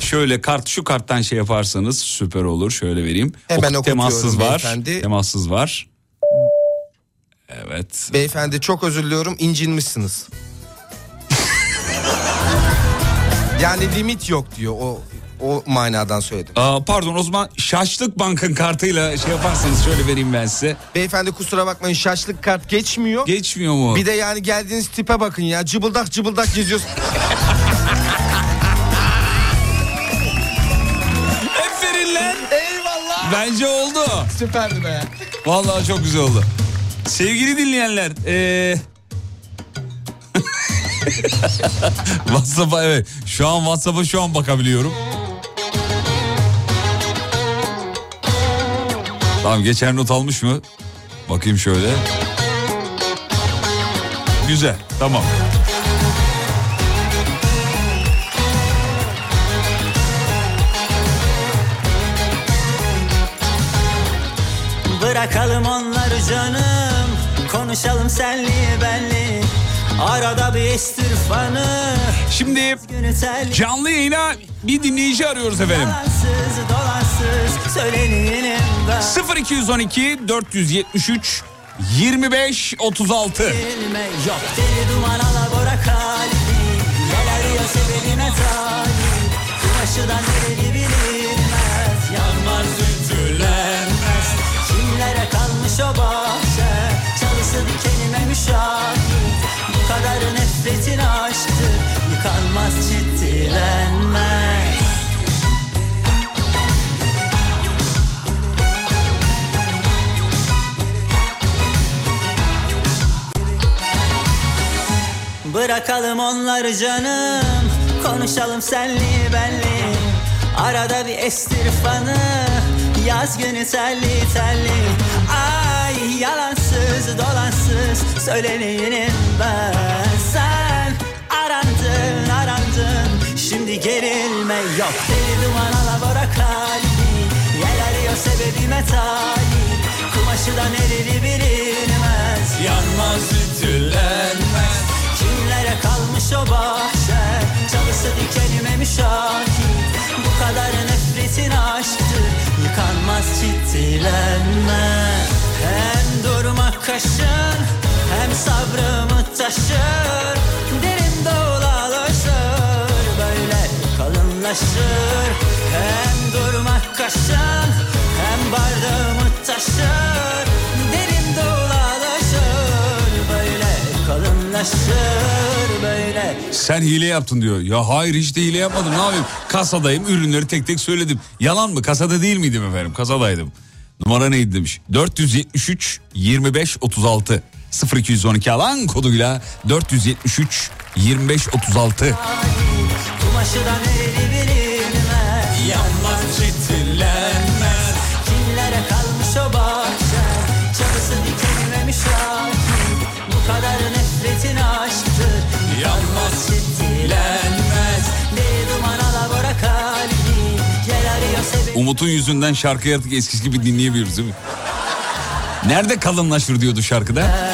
Şöyle kart şu karttan şey yaparsanız süper olur. Şöyle vereyim. Hemen Ok- temassız var. beyefendi. Temassız var. Evet. Beyefendi çok özür diliyorum incinmişsiniz. yani limit yok diyor o o manadan söyledim. Aa, pardon o zaman Şaşlık Bank'ın kartıyla şey yaparsanız şöyle vereyim ben size. Beyefendi kusura bakmayın şaşlık kart geçmiyor. Geçmiyor mu? Bir de yani geldiğiniz tipe bakın ya cıbıldak cıbıldak geziyorsun. Aferin lan. Eyvallah. Bence oldu. Süperdi be. Vallahi çok güzel oldu. Sevgili dinleyenler, eee WhatsApp'a evet. Şu an WhatsApp'a şu an bakabiliyorum. Tamam geçer not almış mı? Bakayım şöyle. Güzel tamam. Bırakalım onları canım Konuşalım senli benli Arada bir estirfanı Şimdi canlı yayına bir dinleyici arıyoruz efendim. Dolansız dolansız Söyleneyim ben 0212 473 25 36 Bilme yok deli duman alabora kalbi. Gel arıyor sebebine talip Kumaşıdan nereli bilinmez. Yanmaz ütülenmez. Kimlere kalmış o bahçe? Çalısı dikenime müşahit kadar nefretin aşktır Yıkanmaz ciddilenmez Bırakalım onları canım Konuşalım senli benli. Arada bir estir fanı Yaz günü telli telli. Ay yalansız dolansız Söyleneyim ben. Sen arandın arandın Şimdi gerilme yok. Deli duman alabora kalbi Yel arıyor sebebime talip Kumaşı da nereli bilinmez. Yanmaz ütülenmez. Kimlere kalmış o bahçe? Çalısı dikenime müşahit. Bu kadar nefretin aşktır. Yıkanmaz ciddilenmez Hem durmak kaşın Hem sabrımı taşır Derin dolaşır Böyle kalınlaşır Hem durmak kaşın Hem bardağımı taşır Derin dolaşır Böyle kalınlaşır böyle Sen hile yaptın diyor. Ya hayır hiç de hile yapmadım ne yapayım? Kasadayım ürünleri tek tek söyledim. Yalan mı? Kasada değil miydim efendim? Kasadaydım. Numara neydi demiş. 473 25 36 0212 alan koduyla 473 25 36. Kumaşı da Umut'un yüzünden şarkıyı artık eskisi gibi dinleyemiyoruz değil mi? Nerede kalınlaşır diyordu şarkıda?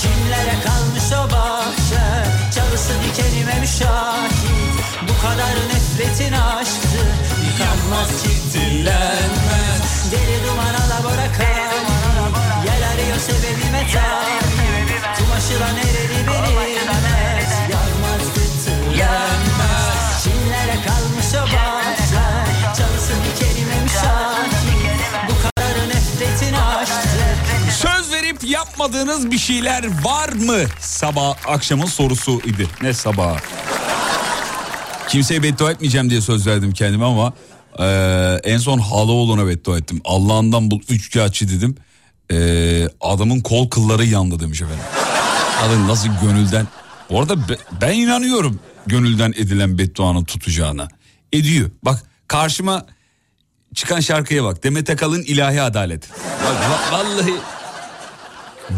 Kimlere kalmış o bahçe Çalısı dikenime müşahit Bu kadar nefretin aşktır Yıkanmaz ciddilenmez Deli yapmadığınız bir şeyler var mı? Sabah akşamın sorusu idi. Ne sabah? Kimseye beddua etmeyeceğim diye söz verdim kendime ama Ee, en son Halaoğlu'na beddua ettim. Allah'ından bul üçkağıtçı dedim. Ee, adamın kol kılları yandı demiş efendim. Adam nasıl gönülden. Bu arada be- ben inanıyorum gönülden edilen bedduanın tutacağına. Ediyor. Bak karşıma çıkan şarkıya bak. Demet Akalın ilahi adalet. Bak, va- vallahi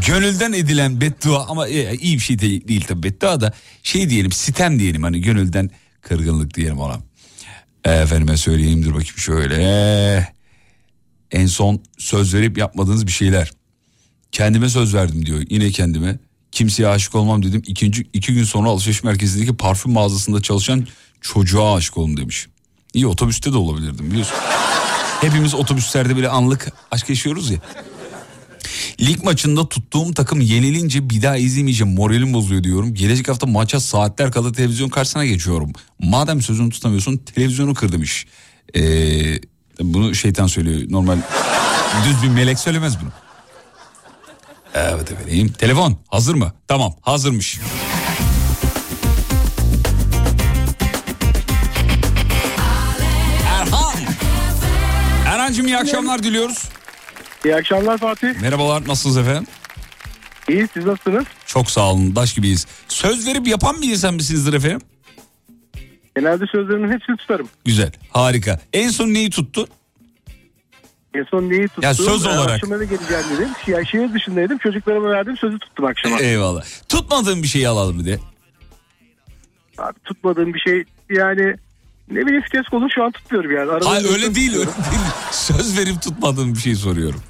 gönülden edilen beddua ama e, iyi bir şey değil, değil tabii beddua da şey diyelim sitem diyelim hani gönülden kırgınlık diyelim ona. Efendime söyleyeyim dur bakayım şöyle. En son söz verip yapmadığınız bir şeyler. Kendime söz verdim diyor yine kendime. Kimseye aşık olmam dedim. İkinci, iki gün sonra alışveriş merkezindeki parfüm mağazasında çalışan çocuğa aşık oldum demiş. İyi otobüste de olabilirdim biliyorsun. Hepimiz otobüslerde bile anlık aşk yaşıyoruz ya. Lig maçında tuttuğum takım yenilince bir daha izlemeyeceğim moralim bozuyor diyorum. Gelecek hafta maça saatler kala televizyon karşısına geçiyorum. Madem sözünü tutamıyorsun televizyonu kır demiş. Ee, bunu şeytan söylüyor normal düz bir melek söylemez bunu. Evet efendim telefon hazır mı? Tamam hazırmış. Erhan. Erhan'cığım iyi akşamlar diliyoruz. İyi akşamlar Fatih. Merhabalar nasılsınız efendim? İyi siz nasılsınız? Çok sağ olun daş gibiyiz. Söz verip yapan bir insan mısınızdır efendim? Genelde sözlerimin hepsini tutarım. Güzel harika. En son neyi tuttu? En son neyi tuttum? Ya söz olarak. Akşama eve geleceğim dedim. Ya şehir dışındaydım. Çocuklarıma verdim sözü tuttum akşama. Eyvallah. Tutmadığın bir şeyi alalım bir de. Abi, tutmadığım bir şey yani ne bileyim vites kolunu şu an tutmuyorum yani. Arada Hayır öyle değil öyle değil. Söz verip tutmadığın bir şey soruyorum.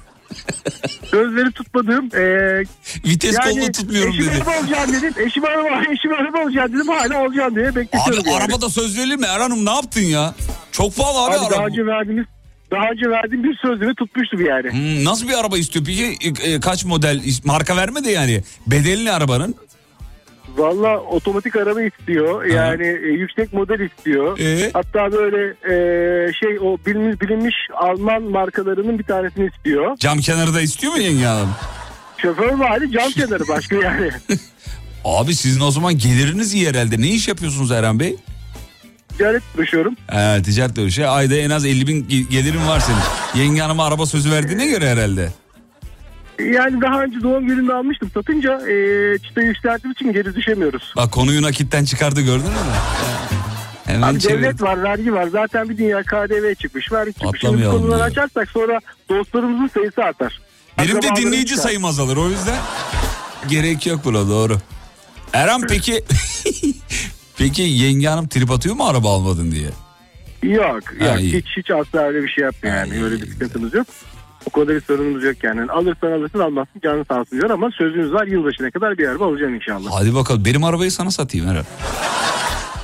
Sözleri tutmadığım eee Vites kolunu tutmuyorum eşim dedi. araba olacağım dedim. Eşim araba, eşim araba olacağım dedim. Hala olacağım diye bekletiyorum. Abi yani. arabada söz verilir mi? Erhan'ım ne yaptın ya? Çok pahalı abi, Abi daha araba. önce verdiğimiz daha önce verdiğim bir sözleri tutmuştum yani. Hmm, nasıl bir araba istiyor peki? E, kaç model? Marka verme de yani. Bedeli ne arabanın? Valla otomatik araba istiyor. Yani e, yüksek model istiyor. Ee? Hatta böyle e, şey o bilinmiş, bilinmiş Alman markalarının bir tanesini istiyor. Cam kenarı da istiyor mu yenge hanım? Şoför vali cam kenarı başka yani. Abi sizin o zaman geliriniz iyi herhalde. Ne iş yapıyorsunuz Erhan Bey? Ticaret uğraşıyorum. Ee, ticaret şey. Ayda en az 50 bin ge- gelirin var senin. Yenge hanıma araba sözü verdiğine göre herhalde. Yani daha önce doğum gününde almıştım. Satınca e, çıtayı yükselttiğim için geri düşemiyoruz. Bak konuyu nakitten çıkardı gördün mü? Hemen Abi çevir. devlet var, vergi var. Zaten bir dünya KDV çıkmış, vergi çıkmış. Şimdi konuları açarsak sonra dostlarımızın sayısı artar. Benim de dinleyici çıkar. sayım azalır o yüzden. Gerek yok buna doğru. Erhan peki... peki yenge hanım trip atıyor mu araba almadın diye? Yok, Ha, yok. iyi. hiç hiç asla öyle bir şey yapmıyor yani. Öyle bir sıkıntımız yok. O konuda bir sorunumuz yok yani. Alırsan alırsın almazsın canın sağ olsun diyor ama sözünüz var yılbaşına kadar bir araba alacağım inşallah. Hadi bakalım benim arabayı sana satayım Erhan.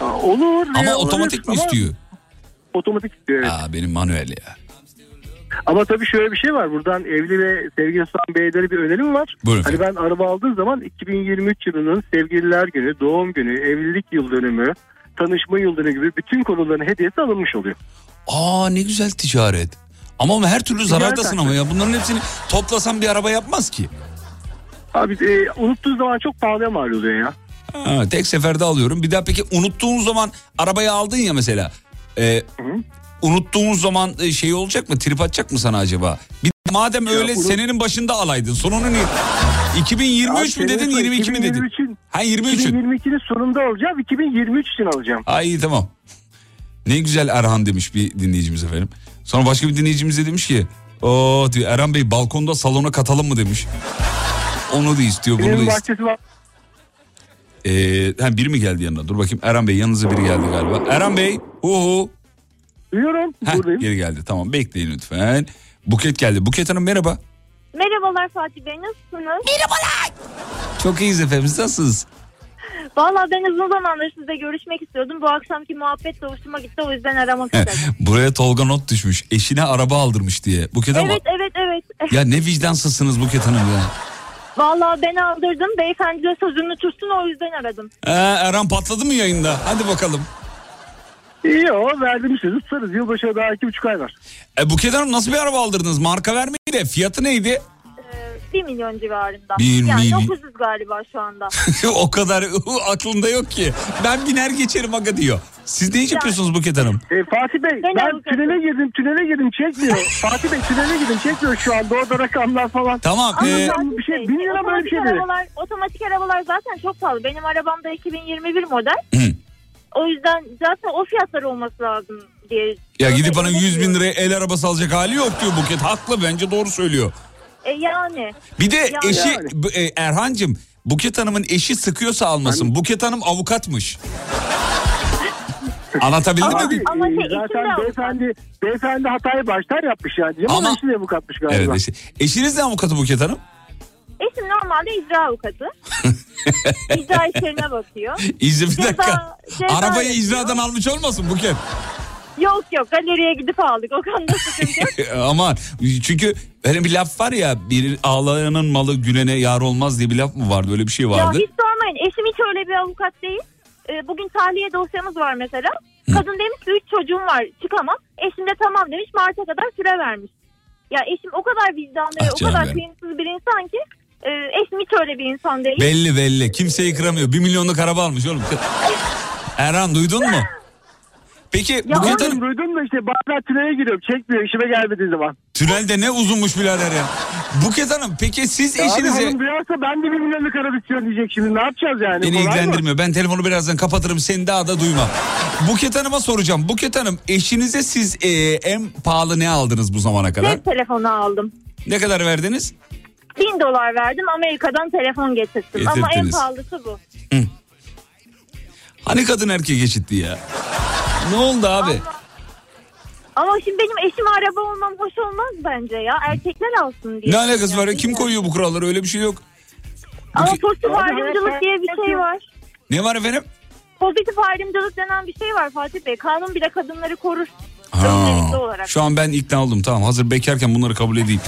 Aa, olur. Ama ya, otomatik mi. Ama istiyor? Otomatik istiyor. evet. Aa, benim manuel ya. Ama tabii şöyle bir şey var. Buradan evli ve sevgili olan beylere bir önerim var. Buyurun Hani ben araba aldığım zaman 2023 yılının sevgililer günü, doğum günü, evlilik yıl dönümü, tanışma yıl dönümü gibi bütün konuların hediyesi alınmış oluyor. Aa ne güzel ticaret. Ama her türlü zarardasın ama ya. Bunların hepsini toplasan bir araba yapmaz ki. Abi e, unuttuğu zaman çok pahalıya mal oluyor ya. Ha, tek seferde alıyorum. Bir daha peki unuttuğun zaman arabayı aldın ya mesela. E, unuttuğun zaman e, şey olacak mı? Trip atacak mı sana acaba? Bir madem öyle unut- senenin başında alaydın. Sonunu niye? 2023 mü Abi dedin senin 22 mi dedin? 2023'ün Ha 23'ün. 2022'nin sonunda alacağım. 2023 için alacağım. İyi tamam. Ne güzel Erhan demiş bir dinleyicimiz efendim. Sonra başka bir dinleyicimiz de demiş ki o diyor Erhan Bey balkonda salona katalım mı demiş. Onu da istiyor bunu da istiyor. Ee, ha, biri mi geldi yanına? Dur bakayım Erhan Bey yanınıza biri geldi galiba. Erhan Bey hu hu. Duyuyorum. Heh, Buradayım. geri geldi tamam bekleyin lütfen. Buket geldi. Buket Hanım merhaba. Merhabalar Fatih Bey nasılsınız? Merhabalar. Çok iyiyiz efendim nasılsınız? Valla ben uzun zamandır sizle görüşmek istiyordum. Bu akşamki muhabbet de hoşuma gitti o yüzden aramak istedim. Buraya Tolga not düşmüş. Eşine araba aldırmış diye. Buket Hanım evet evet evet. ya ne vicdansızsınız Buket Hanım ya. Valla ben aldırdım. Beyefendi de sözünü tutsun o yüzden aradım. Ee, Erhan patladı mı yayında? Hadi bakalım. İyi o verdiğim sözü tutarız. Yılbaşına daha iki buçuk ay var. E, Buket Hanım nasıl bir araba aldırdınız? Marka vermeyi de fiyatı neydi? 1 milyon civarında. Bir yani milyon. 900 galiba şu anda. o kadar aklında yok ki. Ben biner geçerim aga diyor. Siz ne iş yapıyorsunuz Buket Hanım? E, Fatih Bey Ben ben, tünele girdim tünele girdim çekmiyor. Fatih Bey tünele girdim çekmiyor şu anda orada rakamlar falan. Tamam. Ama e, Fatih bir şey- bin lira böyle bir otomatik şey arabalar, otomatik arabalar zaten çok pahalı. Benim arabam da 2021 model. Hı. O yüzden zaten o fiyatlar olması lazım diye. ya gidip bana Öyle 100 bin liraya el arabası alacak hali yok diyor Buket. Haklı bence doğru söylüyor. E yani. Bir de Yani- eşi e, Erhancığım Buket Hanım'ın eşi sıkıyorsa almasın. Buket Hanım avukatmış. Anlatabildim Ama- mi? Ama şey, zaten avukat. beyefendi, beyefendi hatayı baştan yapmış yani. Ama, Ama- eşi de avukatmış galiba. Evet eşi. Eşiniz de avukatı Buket Hanım? Eşim normalde icra avukatı. icra işlerine bakıyor. İzle bir Ceza- dakika. ceza Arabayı yapıyor. icradan almış olmasın Buket? Yok yok galeriye gidip aldık. O konuda sıkıntı yok. Aman çünkü öyle bir laf var ya bir ağlayanın malı gülene yar olmaz diye bir laf mı vardı öyle bir şey Ya vardı. hiç sormayın. Eşim hiç öyle bir avukat değil. Ee, bugün tahliye dosyamız var mesela. Kadın demiş ki 3 çocuğum var çıkamam. Eşim de tamam demiş Mart'a kadar süre vermiş. Ya eşim o kadar vicdanlı Ah ve o canım kadar benim. kıyımsız bir insan ki e, eşim hiç öyle bir insan değil. Belli belli kimseyi kıramıyor bir milyonluk araba almış oğlum. Erhan duydun mu? Peki Ya Duydum, Hanım duydum da işte bazen tünele giriyorum çekmiyor işime gelmediği zaman. tünelde ne uzunmuş birader ya. Buket Hanım peki siz Ya Abi eşinize... hanım duyarsa ben de bir milyonluk araba istiyorum diyecek şimdi ne yapacağız yani? Beni mı? ilgilendirmiyor. Ben telefonu birazdan kapatırım. Seni daha da duymam. Buket Hanım'a soracağım. Buket Hanım eşinize siz e, en pahalı ne aldınız bu zamana kadar? Cep telefonu aldım. Ne kadar verdiniz? 1000 dolar verdim Amerika'dan telefon getirttim. Ama en pahalısı bu. Hani kadın erkek eşitti ya? Ne oldu abi? Ama şimdi benim eşim araba olmam hoş olmaz bence ya. Erkekler alsın diye. Ne alakası var ya? Kim koyuyor bu kuralları? Öyle bir şey yok. Ama Buket- pozitif ayrımcılık diye bir şey var. Ne var efendim? Pozitif ayrımcılık denen bir şey var Fatih Bey. Kanun bile kadınları korur. Ha, olarak. şu an ben ikna oldum tamam hazır bekarken bunları kabul edeyim.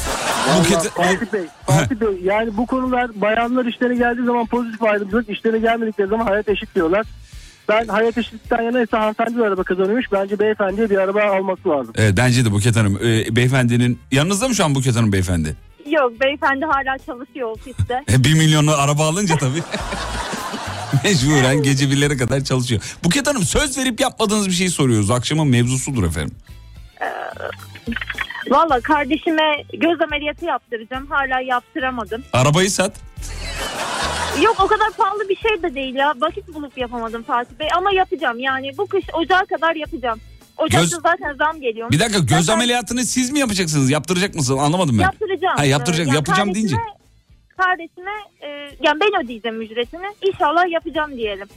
Vallahi Buket, Fatih Bey, Fatih Bey yani bu konular bayanlar işlerine geldiği zaman pozitif ayrımcılık, işlerine gelmedikleri zaman hayat eşit diyorlar. Ben hayat eşitlikten yana ise hanımefendi bir araba kazanıyormuş. Bence beyefendiye bir araba alması lazım. Evet, bence de Buket Hanım. Ee, beyefendinin yanınızda mı şu an Buket Hanım beyefendi? Yok beyefendi hala çalışıyor ofiste. E, bir milyonlu araba alınca tabii. Mecburen gece birlere kadar çalışıyor. Buket Hanım söz verip yapmadığınız bir şey soruyoruz. Akşamın mevzusudur efendim. Valla kardeşime göz ameliyatı yaptıracağım. Hala yaptıramadım. Arabayı sat. Yok o kadar pahalı bir şey de değil ya. Vakit bulup yapamadım Fatih Bey. Ama yapacağım yani bu kış ocağa kadar yapacağım. Ocakta Göz- zaten zam geliyor. Bir dakika göz Zaten ameliyatını siz mi yapacaksınız? Yaptıracak mısınız? Anlamadım ben. Yaptıracağım. Ha, yaptıracak. Yani yapacağım deyince. kardeşime- Kardeşime e, yani ben ödeyeceğim ücretini. İnşallah yapacağım diyelim.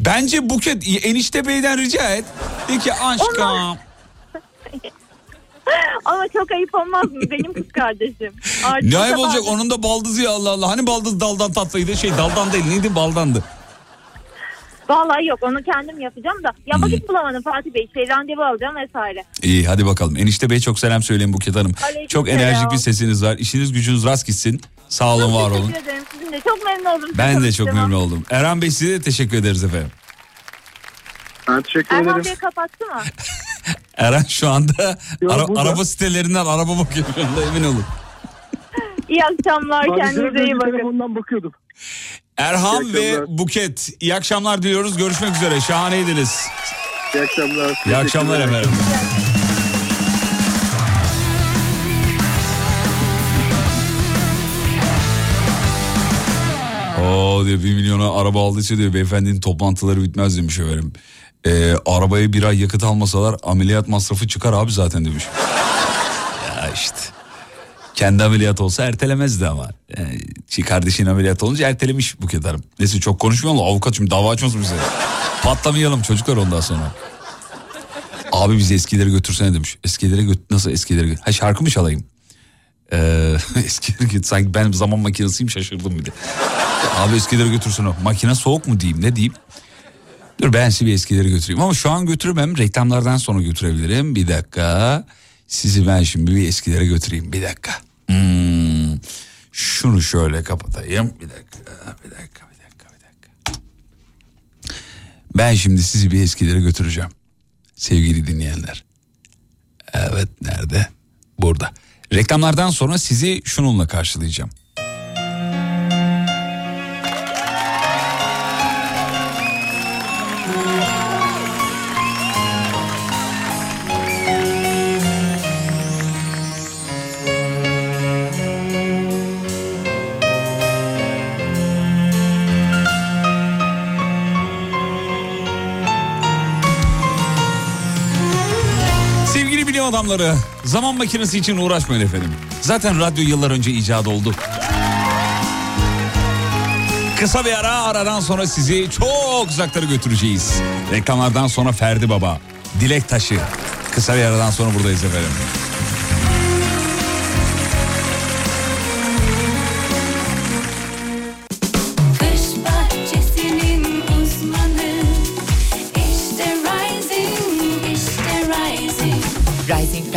Bence Buket enişte beyden rica et. De ki aşkım. Ama çok ayıp olmaz mı? Benim kız kardeşim. Artık Ne ayıp olacak onun da baldızı ya Allah Allah. Hani baldız daldan tatlıydı şey daldan değil neydi baldandı. Vallahi yok onu kendim yapacağım da. Ya vakit bulamadım Fatih Bey. Şey randevu alacağım vesaire. İyi hadi bakalım. Enişte Bey çok selam söyleyin Buket Hanım. Aleyküm çok selam. enerjik bir sesiniz var. İşiniz gücünüz rast gitsin. Sağ olun var olun. Teşekkür ederim. Sizin de çok memnun oldum. Ben de çok memnun oldum. Erhan Bey size de teşekkür ederiz efendim. Ben teşekkür Erhan ederim. Bey kapattı mı? Erhan şu anda Yo, ara- burada. araba sitelerinden araba bakıyor şu anda emin olun. İyi akşamlar. Ben Kendinize iyi bakın. telefondan bakıyordum. Erhan ve. Buket iyi akşamlar diliyoruz. Görüşmek üzere. Şahaneydiniz. İyi akşamlar. İyi akşamlar efendim. Oo diyor bir milyona araba aldıysa diyor beyefendinin toplantıları bitmez demiş efendim. Ee, arabaya bir ay yakıt almasalar ameliyat masrafı çıkar abi zaten demiş. ya işte. Kendi ameliyat olsa ertelemezdi ama. Yani, şey, kardeşin ameliyat olunca ertelemiş Buket Hanım. Neyse çok konuşmayalım avukat şimdi dava açmasın bize. Patlamayalım çocuklar ondan sonra. Abi bizi eskileri götürsene demiş. Eskileri göt nasıl eskileri göt? Ha şarkı mı çalayım? Ee, eskileri göt sanki ben zaman makinesiyim şaşırdım bir de. Abi eskileri götürsene. Makine soğuk mu diyeyim ne diyeyim? Dur ben sizi eskileri götüreyim ama şu an götüremem. Reklamlardan sonra götürebilirim. Bir dakika. Sizi ben şimdi bir eskilere götüreyim. Bir dakika. Hmm. Şunu şöyle kapatayım. Bir dakika. Bir dakika. Bir dakika. Bir dakika. Ben şimdi sizi bir eskilere götüreceğim. Sevgili dinleyenler. Evet nerede? Burada. Reklamlardan sonra sizi şununla karşılayacağım. Adamları, zaman makinesi için uğraşmayın efendim. Zaten radyo yıllar önce icat oldu. Kısa bir ara aradan sonra sizi çok uzaklara götüreceğiz. Reklamlardan sonra Ferdi Baba, Dilek Taşı. Kısa bir aradan sonra buradayız efendim.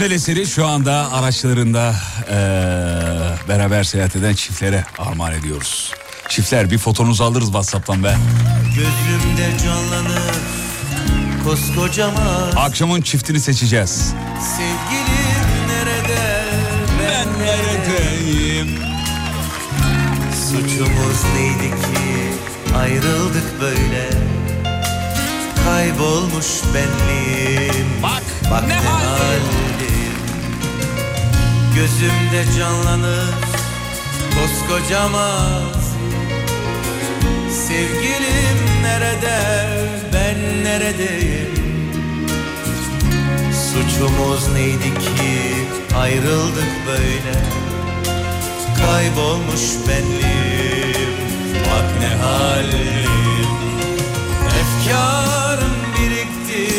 Güzel eseri şu anda araçlarında eee, beraber seyahat eden çiftlere armağan ediyoruz. Çiftler bir fotonuzu alırız WhatsApp'tan be. Gözümde canlanır koskocaman. Akşamın çiftini seçeceğiz. Sevgilim nerede? Ben neredeyim? Suçumuz neydi ki? Ayrıldık böyle. Kaybolmuş benliğim. Bak, Bak ne, halim Gözümde canlanır koskocaman. Sevgilim nerede ben neredeyim? Suçumuz neydi ki ayrıldık böyle? Kaybolmuş benliğim bak ne halim. Efkarım birikti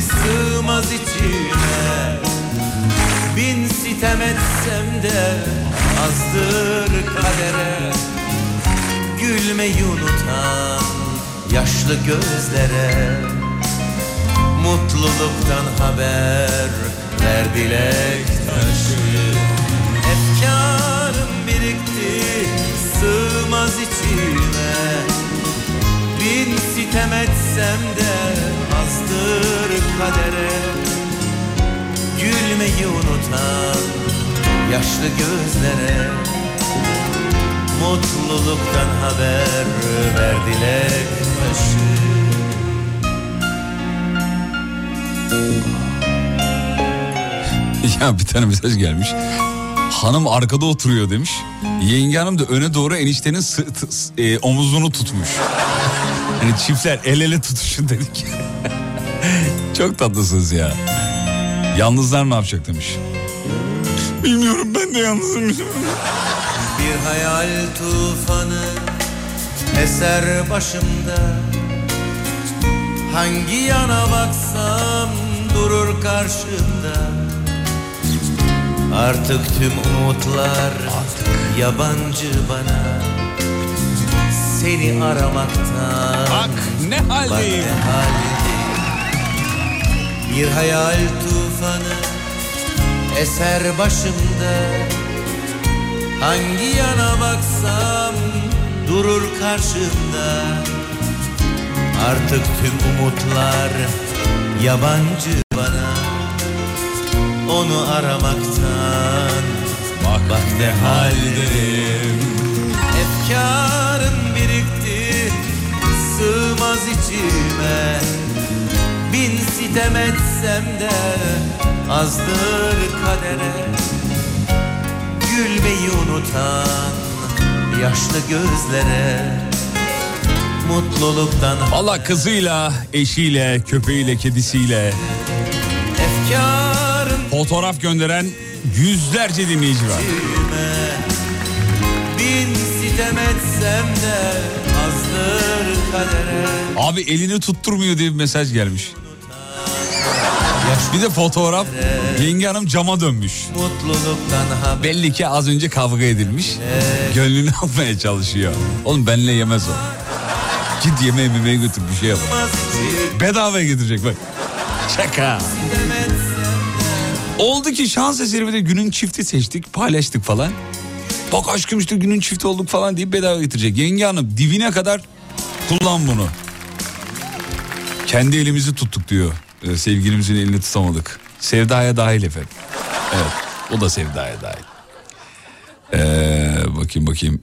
sığmaz içime Bin sitem etsem de azdır kadere. Gülmeyi unutan yaşlı gözlere Mutluluktan haber ver dilek taşı. Efkarım birikti sığmaz içime. Bin sitem etsem de azdır kadere Gülmeyi unutan yaşlı gözlere Mutluluktan haber ver dilek taşı Ya bir tane mesaj gelmiş. Hanım arkada oturuyor demiş. Yenge hanım da öne doğru eniştenin sırt, e, omuzunu tutmuş. Hani çiftler el ele tutuşun dedik. Çok tatlısınız ya. Yalnızlar ne yapacak demiş. Bilmiyorum ben de yalnızım. Bir hayal tufanı eser başımda Hangi yana baksam durur karşımda Artık tüm umutlar yabancı bana Seni aramaktan Bak ne Bak haldeyim. ne haldeyim Bir hayal tufanı eser başımda. Hangi yana baksam durur karşımda. Artık tüm umutlar yabancı bana. Onu aramaktan Bak, ne haldeyim Efkarım birikti sığmaz içime Bin sitem etsem de azdır kadere Gülmeyi unutan yaşlı gözlere mutluluktan Valla kızıyla, eşiyle, köpeğiyle, kedisiyle efkarın fotoğraf gönderen yüzlerce dinleyici var. bin sitem etsem de azdır kadere. Abi elini tutturmuyor diye bir mesaj gelmiş. Bir de fotoğraf yenge hanım cama dönmüş. Belli ki az önce kavga edilmiş. Gönlünü almaya çalışıyor. Oğlum benle yemez o. Git yemeğe yemeğe götür bir şey yap. Bedavaya getirecek bak. Şaka. Oldu ki şans eseri de günün çifti seçtik paylaştık falan. Bak aşkım işte günün çifti olduk falan deyip bedava getirecek. Yenge hanım dibine kadar kullan bunu. Kendi elimizi tuttuk diyor. Ee, sevgilimizin elini tutamadık. Sevdaya dahil efendim. Evet o da sevdaya dahil. Ee, bakayım bakayım.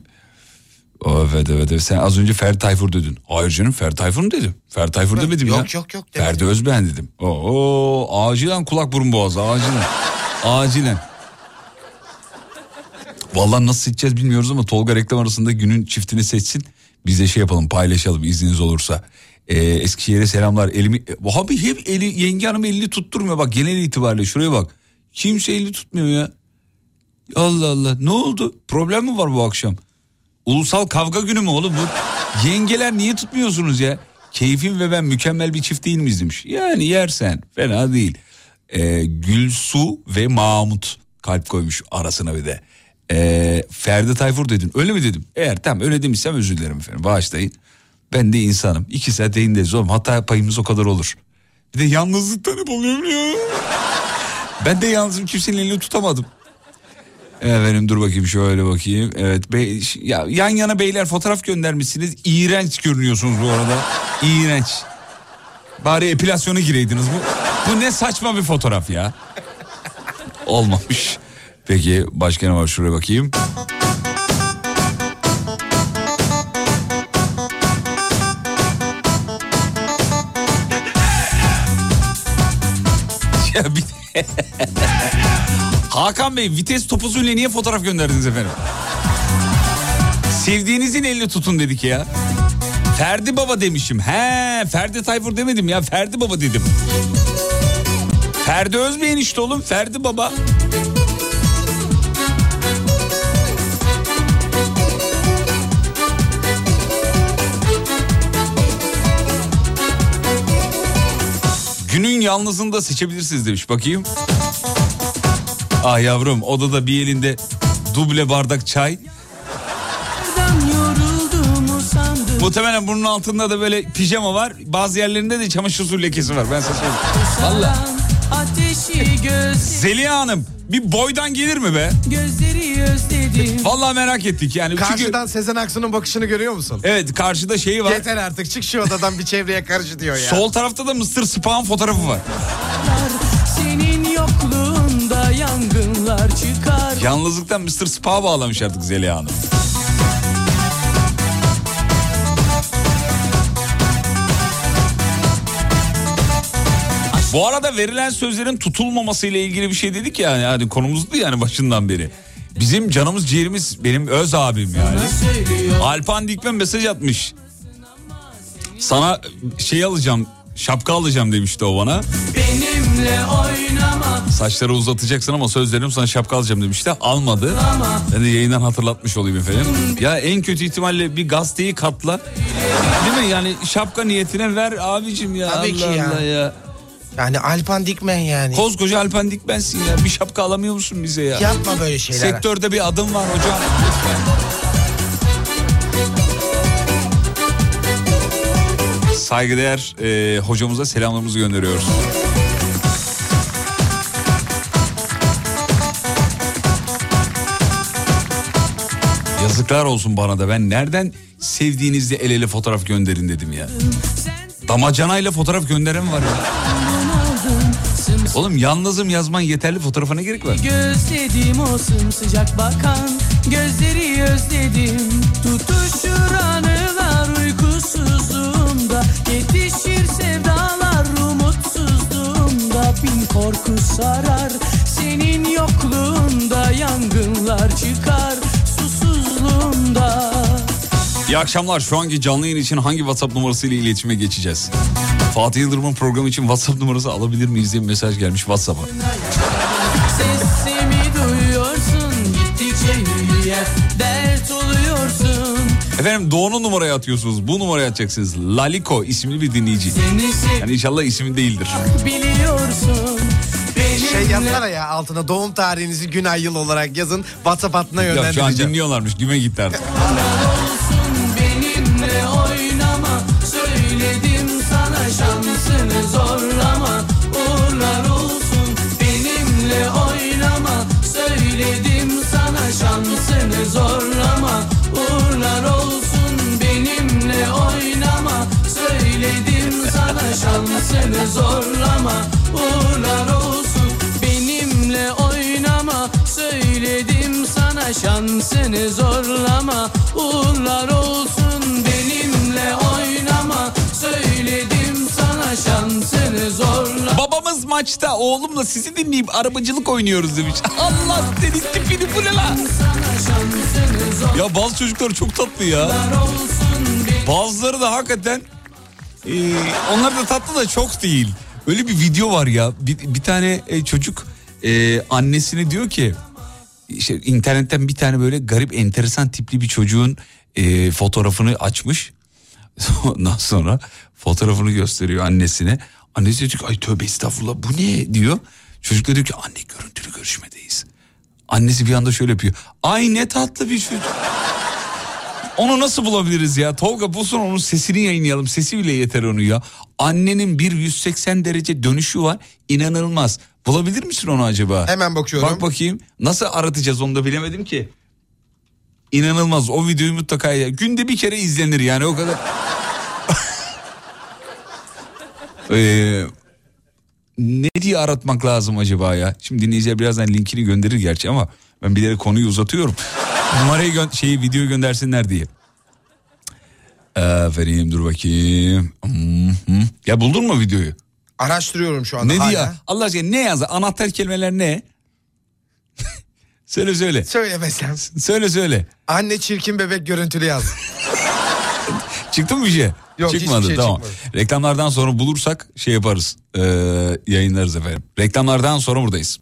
Evet evet evet. Sen az önce Ferdi Tayfur dedin. Hayır canım Ferdi Tayfur mu dedim? Ferdi Tayfur demedim ya. Yok yok yok. demedim. Ferdi Özbeğen dedim. Oo, acilen kulak burun boğazı acilen. acilen. Vallahi nasıl seçeceğiz bilmiyoruz ama Tolga reklam arasında günün çiftini seçsin. Biz de şey yapalım paylaşalım izniniz olursa. Ee, Eskişehir'e selamlar. Elimi, abi hep eli, yenge hanım elini tutturmuyor bak genel itibariyle şuraya bak. Kimse elini tutmuyor ya. Allah Allah ne oldu? Problem mi var bu akşam? Ulusal kavga günü mü oğlum bu? Yengeler niye tutmuyorsunuz ya? Keyfim ve ben mükemmel bir çift değil miyiz demiş. Yani yersen fena değil. Ee, Gülsu ve Mahmut kalp koymuş arasına bir de. Ee, Ferdi Tayfur dedin öyle mi dedim? Eğer tam öyle demişsem özür dilerim efendim bağışlayın. Ben de insanım. İki saat yayındayız oğlum hata payımız o kadar olur. Bir de yalnızlıktan hep oluyorum ya. Ben de yalnızım kimsenin elini tutamadım. Efendim dur bakayım şöyle bakayım. Evet bey, ya yan yana beyler fotoğraf göndermişsiniz. İğrenç görünüyorsunuz bu arada. İğrenç. Bari epilasyona gireydiniz bu. Bu ne saçma bir fotoğraf ya. Olmamış. Peki başka ne var şuraya bakayım. Ya bir Hakan Bey vites topuzuyla niye fotoğraf gönderdiniz efendim? Sevdiğinizin elini tutun dedik ya. Ferdi Baba demişim. He Ferdi Tayfur demedim ya Ferdi Baba dedim. Ferdi Özbey'in işte oğlum Ferdi Baba. Yalnızını da seçebilirsiniz demiş bakayım. Ah yavrum odada bir elinde duble bardak çay. Muhtemelen bunun altında da böyle pijama var. Bazı yerlerinde de çamaşır suyu lekesi var. Ben size söyleyeyim. Valla. Zeliha Hanım bir boydan gelir mi be? gözleri özledim Vallahi merak ettik yani. Çünkü Karşıdan Sezen Aksu'nun bakışını görüyor musun? evet karşıda şeyi var. Yeter artık çık şu odadan bir çevreye karşı diyor ya. Sol tarafta da Mr. Spahn fotoğrafı var. Senin yokluğunda yangınlar çıkar Yalnızlıktan Mr. Spa bağlamış artık Zeliha Hanım. Bu arada verilen sözlerin tutulmaması ile ilgili bir şey dedik ya yani konumuzdu yani başından beri. Bizim canımız ciğerimiz benim öz abim yani. Alpan Dikmen mesaj atmış. Sana şey alacağım şapka alacağım demişti o bana. Benimle oynama Saçları uzatacaksın ama sözlerim sana şapka alacağım demişti. Almadı. Ben de yayından hatırlatmış olayım efendim. Ya en kötü ihtimalle bir gazeteyi katla. Değil mi? Yani şapka niyetine ver abicim ya. Tabii ki Allah ya. Allah ya. Yani Alpan Dikmen yani. Koskoca Alpan Dikmensin ya. Bir şapka alamıyor musun bize ya? Yapma böyle şeyler. Sektörde bir adım var hocam. Saygıdeğer e, hocamıza selamlarımızı gönderiyoruz. Yazıklar olsun bana da ben nereden sevdiğinizde el ele fotoğraf gönderin dedim ya. Damacanayla fotoğraf gönderen var ya. Oğlum yalnızım yazman yeterli fotoğrafa ne gerek var? Gözledim o sımsıcak bakan Gözleri özledim. Tutuşur anılar uykusuzluğumda. Yetişir sevdalar umutsuzluğumda. Bin korku sarar Senin yokluğunda. Yangınlar çıkar Susuzluğumda İyi akşamlar. Şu anki canlı yayın için hangi WhatsApp numarası ile iletişime geçeceğiz? Fatih Yıldırım'ın programı için WhatsApp numarası alabilir miyiz diye mesaj gelmiş WhatsApp'a. Efendim Doğu'nun numaraya atıyorsunuz. Bu numaraya atacaksınız. Laliko isimli bir dinleyici. Yani inşallah ismin değildir. biliyorsun Şey yazsana ya altına doğum tarihinizi gün ay yıl olarak yazın. WhatsApp hattına Yok şu an yönlendireceğim. dinliyorlarmış. Güme gitti artık. Söyledim sana şansını zorlama. Uğurlar olsun benimle oynama. Söyledim sana şansını zorlama. Uğurlar olsun benimle oynama. Söyledim sana şansını zorlama. Uğurlar olsun maçta oğlumla sizi dinleyip arabacılık oynuyoruz demiş. Allah senin tipini bu ne lan? Ya bazı çocuklar çok tatlı ya. Bazıları da hakikaten e, onlar da tatlı da çok değil. Öyle bir video var ya bir, bir tane e, çocuk e, annesine diyor ki işte internetten bir tane böyle garip enteresan tipli bir çocuğun e, fotoğrafını açmış. Ondan sonra fotoğrafını gösteriyor annesine. Annesi diyor ki ay tövbe estağfurullah bu ne diyor. Çocuk da diyor ki anne görüntülü görüşmedeyiz. Annesi bir anda şöyle yapıyor. Ay ne tatlı bir çocuk. Onu nasıl bulabiliriz ya? Tolga bulsun onun sesini yayınlayalım. Sesi bile yeter onu ya. Annenin bir 180 derece dönüşü var. İnanılmaz. Bulabilir misin onu acaba? Hemen bakıyorum. Bak bakayım. Nasıl aratacağız onu da bilemedim ki. İnanılmaz. O videoyu mutlaka ya. Günde bir kere izlenir yani o kadar. Ee, ne diye aratmak lazım acaba ya? Şimdi dinleyiciler birazdan linkini gönderir gerçi ama ben bilerek konuyu uzatıyorum. Numarayı gö- şeyi videoyu göndersinler diye. Aferin dur bakayım. Hmm, hmm. Ya buldun mu videoyu? Araştırıyorum şu anda Ne hala. diyor? Allah aşkına ne yazdı? Anahtar kelimeler ne? söyle söyle. Söylemesem. Söyle söyle. Anne çirkin bebek görüntülü yaz. Çıktı mı bir şey? Yok, Çıkmadı şey tamam. çıkmadı. Reklamlardan sonra bulursak şey yaparız. Ee, yayınlarız efendim. Reklamlardan sonra buradayız.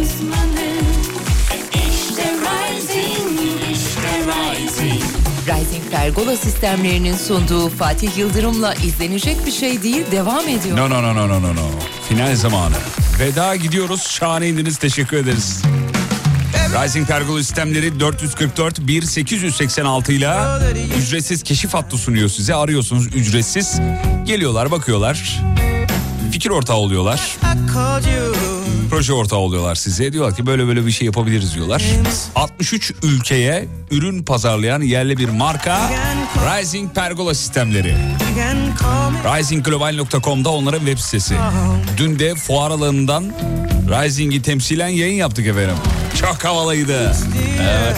Uzmanı İşte Rising, işte Rising Rising Pergola sistemlerinin sunduğu Fatih Yıldırım'la izlenecek bir şey değil devam ediyor. No no no no no no no. Final zamanı. Veda gidiyoruz. Şahane indiniz. Teşekkür ederiz. Rising Pergola sistemleri 444 1886 ile ücretsiz keşif hattı sunuyor size. Arıyorsunuz ücretsiz. Geliyorlar bakıyorlar. Fikir ortağı oluyorlar. Proje ortağı oluyorlar size. Diyorlar ki böyle böyle bir şey yapabiliriz diyorlar. 63 ülkeye ürün pazarlayan yerli bir marka Rising Pergola sistemleri. RisingGlobal.com'da onların web sitesi. Dün de fuar alanından Rising'i temsilen yayın yaptık efendim. Çok havalıydı. Evet.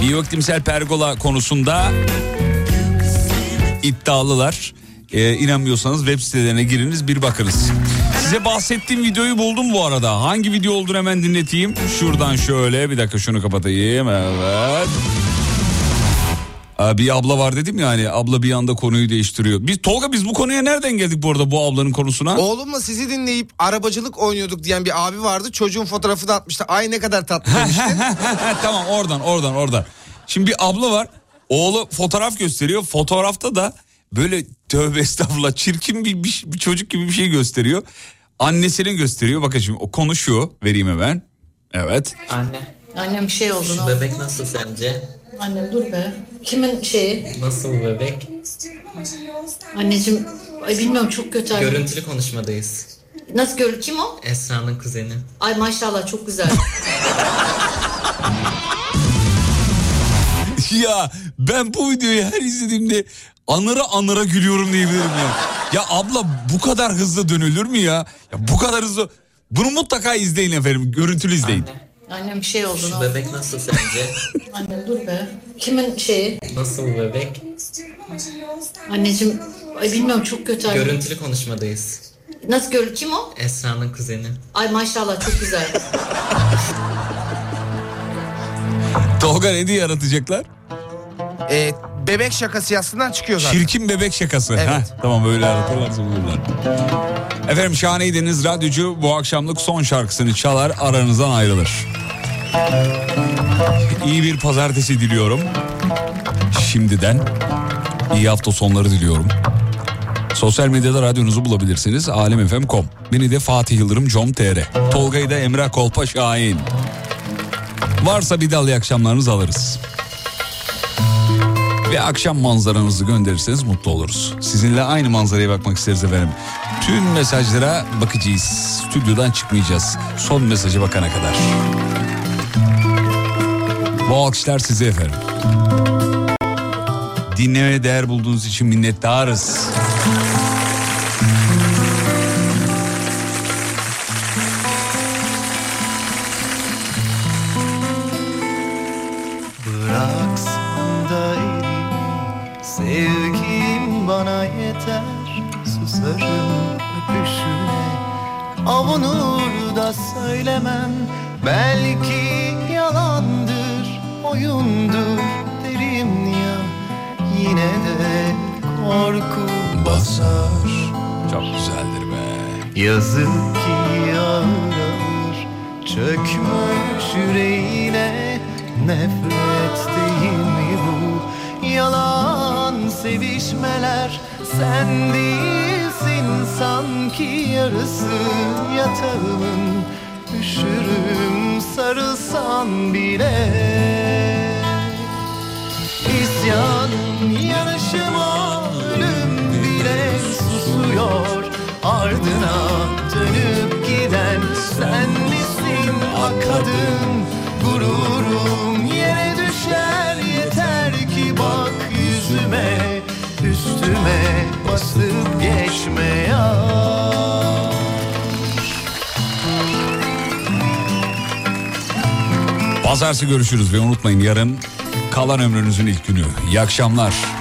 Biyoiklimsel pergola konusunda iddialılar. Ee, inanmıyorsanız web sitelerine giriniz bir bakınız. Size bahsettiğim videoyu buldum bu arada. Hangi video olduğunu hemen dinleteyim. Şuradan şöyle bir dakika şunu kapatayım. Evet. Aa, Bir abla var dedim ya hani abla bir anda konuyu değiştiriyor. Biz Tolga biz bu konuya nereden geldik bu arada bu ablanın konusuna? Oğlumla sizi dinleyip arabacılık oynuyorduk diyen bir abi vardı. Çocuğun fotoğrafını atmıştı. Ay ne kadar tatlı demişti. tamam oradan oradan oradan. Şimdi bir abla var. Oğlu fotoğraf gösteriyor. Fotoğrafta da böyle tövbe estağfurullah çirkin bir, bir, bir çocuk gibi bir şey gösteriyor. Annesinin gösteriyor. Bakın şimdi o konuşuyor. Vereyim hemen. Evet. Anne. Annem bir şey oldu. Şu bebek nasıl sence? Annem dur be. Kimin şeyi? Nasıl bebek? Anneciğim ay bilmiyorum çok kötü. anne. Görüntülü konuşmadayız. Nasıl gör? Kim o? Esra'nın kuzeni. Ay maşallah çok güzel. ya ben bu videoyu her izlediğimde anıra anıra gülüyorum diyebilirim ya. Ya abla bu kadar hızlı dönülür mü ya? Ya bu kadar hızlı. Bunu mutlaka izleyin efendim. Görüntülü izleyin. Annem bir şey oldu. Şu bebek nasıl sence? Annem dur be. Kimin şeyi? Nasıl bebek? Anneciğim ay bilmiyorum çok kötü. anne. Görüntülü konuşmadayız. Nasıl gör? Kim o? Esra'nın kuzeni. Ay maşallah çok güzel. Tolga ne diye yaratacaklar? E, bebek şakası yazsınlar çıkıyor zaten. Çirkin bebek şakası. Evet. Heh, tamam öyle yaratırlarsa bulurlar. Efendim şahaneydiniz. Radyocu bu akşamlık son şarkısını çalar aranızdan ayrılır. İyi bir pazartesi diliyorum. Şimdiden iyi hafta sonları diliyorum. Sosyal medyada radyonuzu bulabilirsiniz. alemfm.com. Beni de Fatih Yıldırım com.tr. Tolga'yı da Emrah Kolpa Şahin. Varsa bir dal iyi akşamlarınızı alırız. Ve akşam manzaranızı gönderirseniz mutlu oluruz. Sizinle aynı manzaraya bakmak isteriz efendim. Tüm mesajlara bakacağız. Stüdyodan çıkmayacağız. Son mesajı bakana kadar. Bu alkışlar size efendim. Dinlemeye değer bulduğunuz için minnettarız. Avunur da söylemem. Belki yalandır Oyundur derim ya. Yine de korku basar. Çok güzeldir be. Yazık ki ağır ağır Çökmüş yüreğine Nefret değil mi bu? Yalan sevişmeler Sen değilsin sanki yarısı yatağımın. Üşürüm sarılsan bile. İsyan yanışıma ölüm bile susuyor. Ardına dönüp giden sen misin akadın? Gururum yere düşer yeter ki bak yüzüme Üstüme ya Pazartesi görüşürüz ve unutmayın yarın kalan ömrünüzün ilk günü. İyi akşamlar.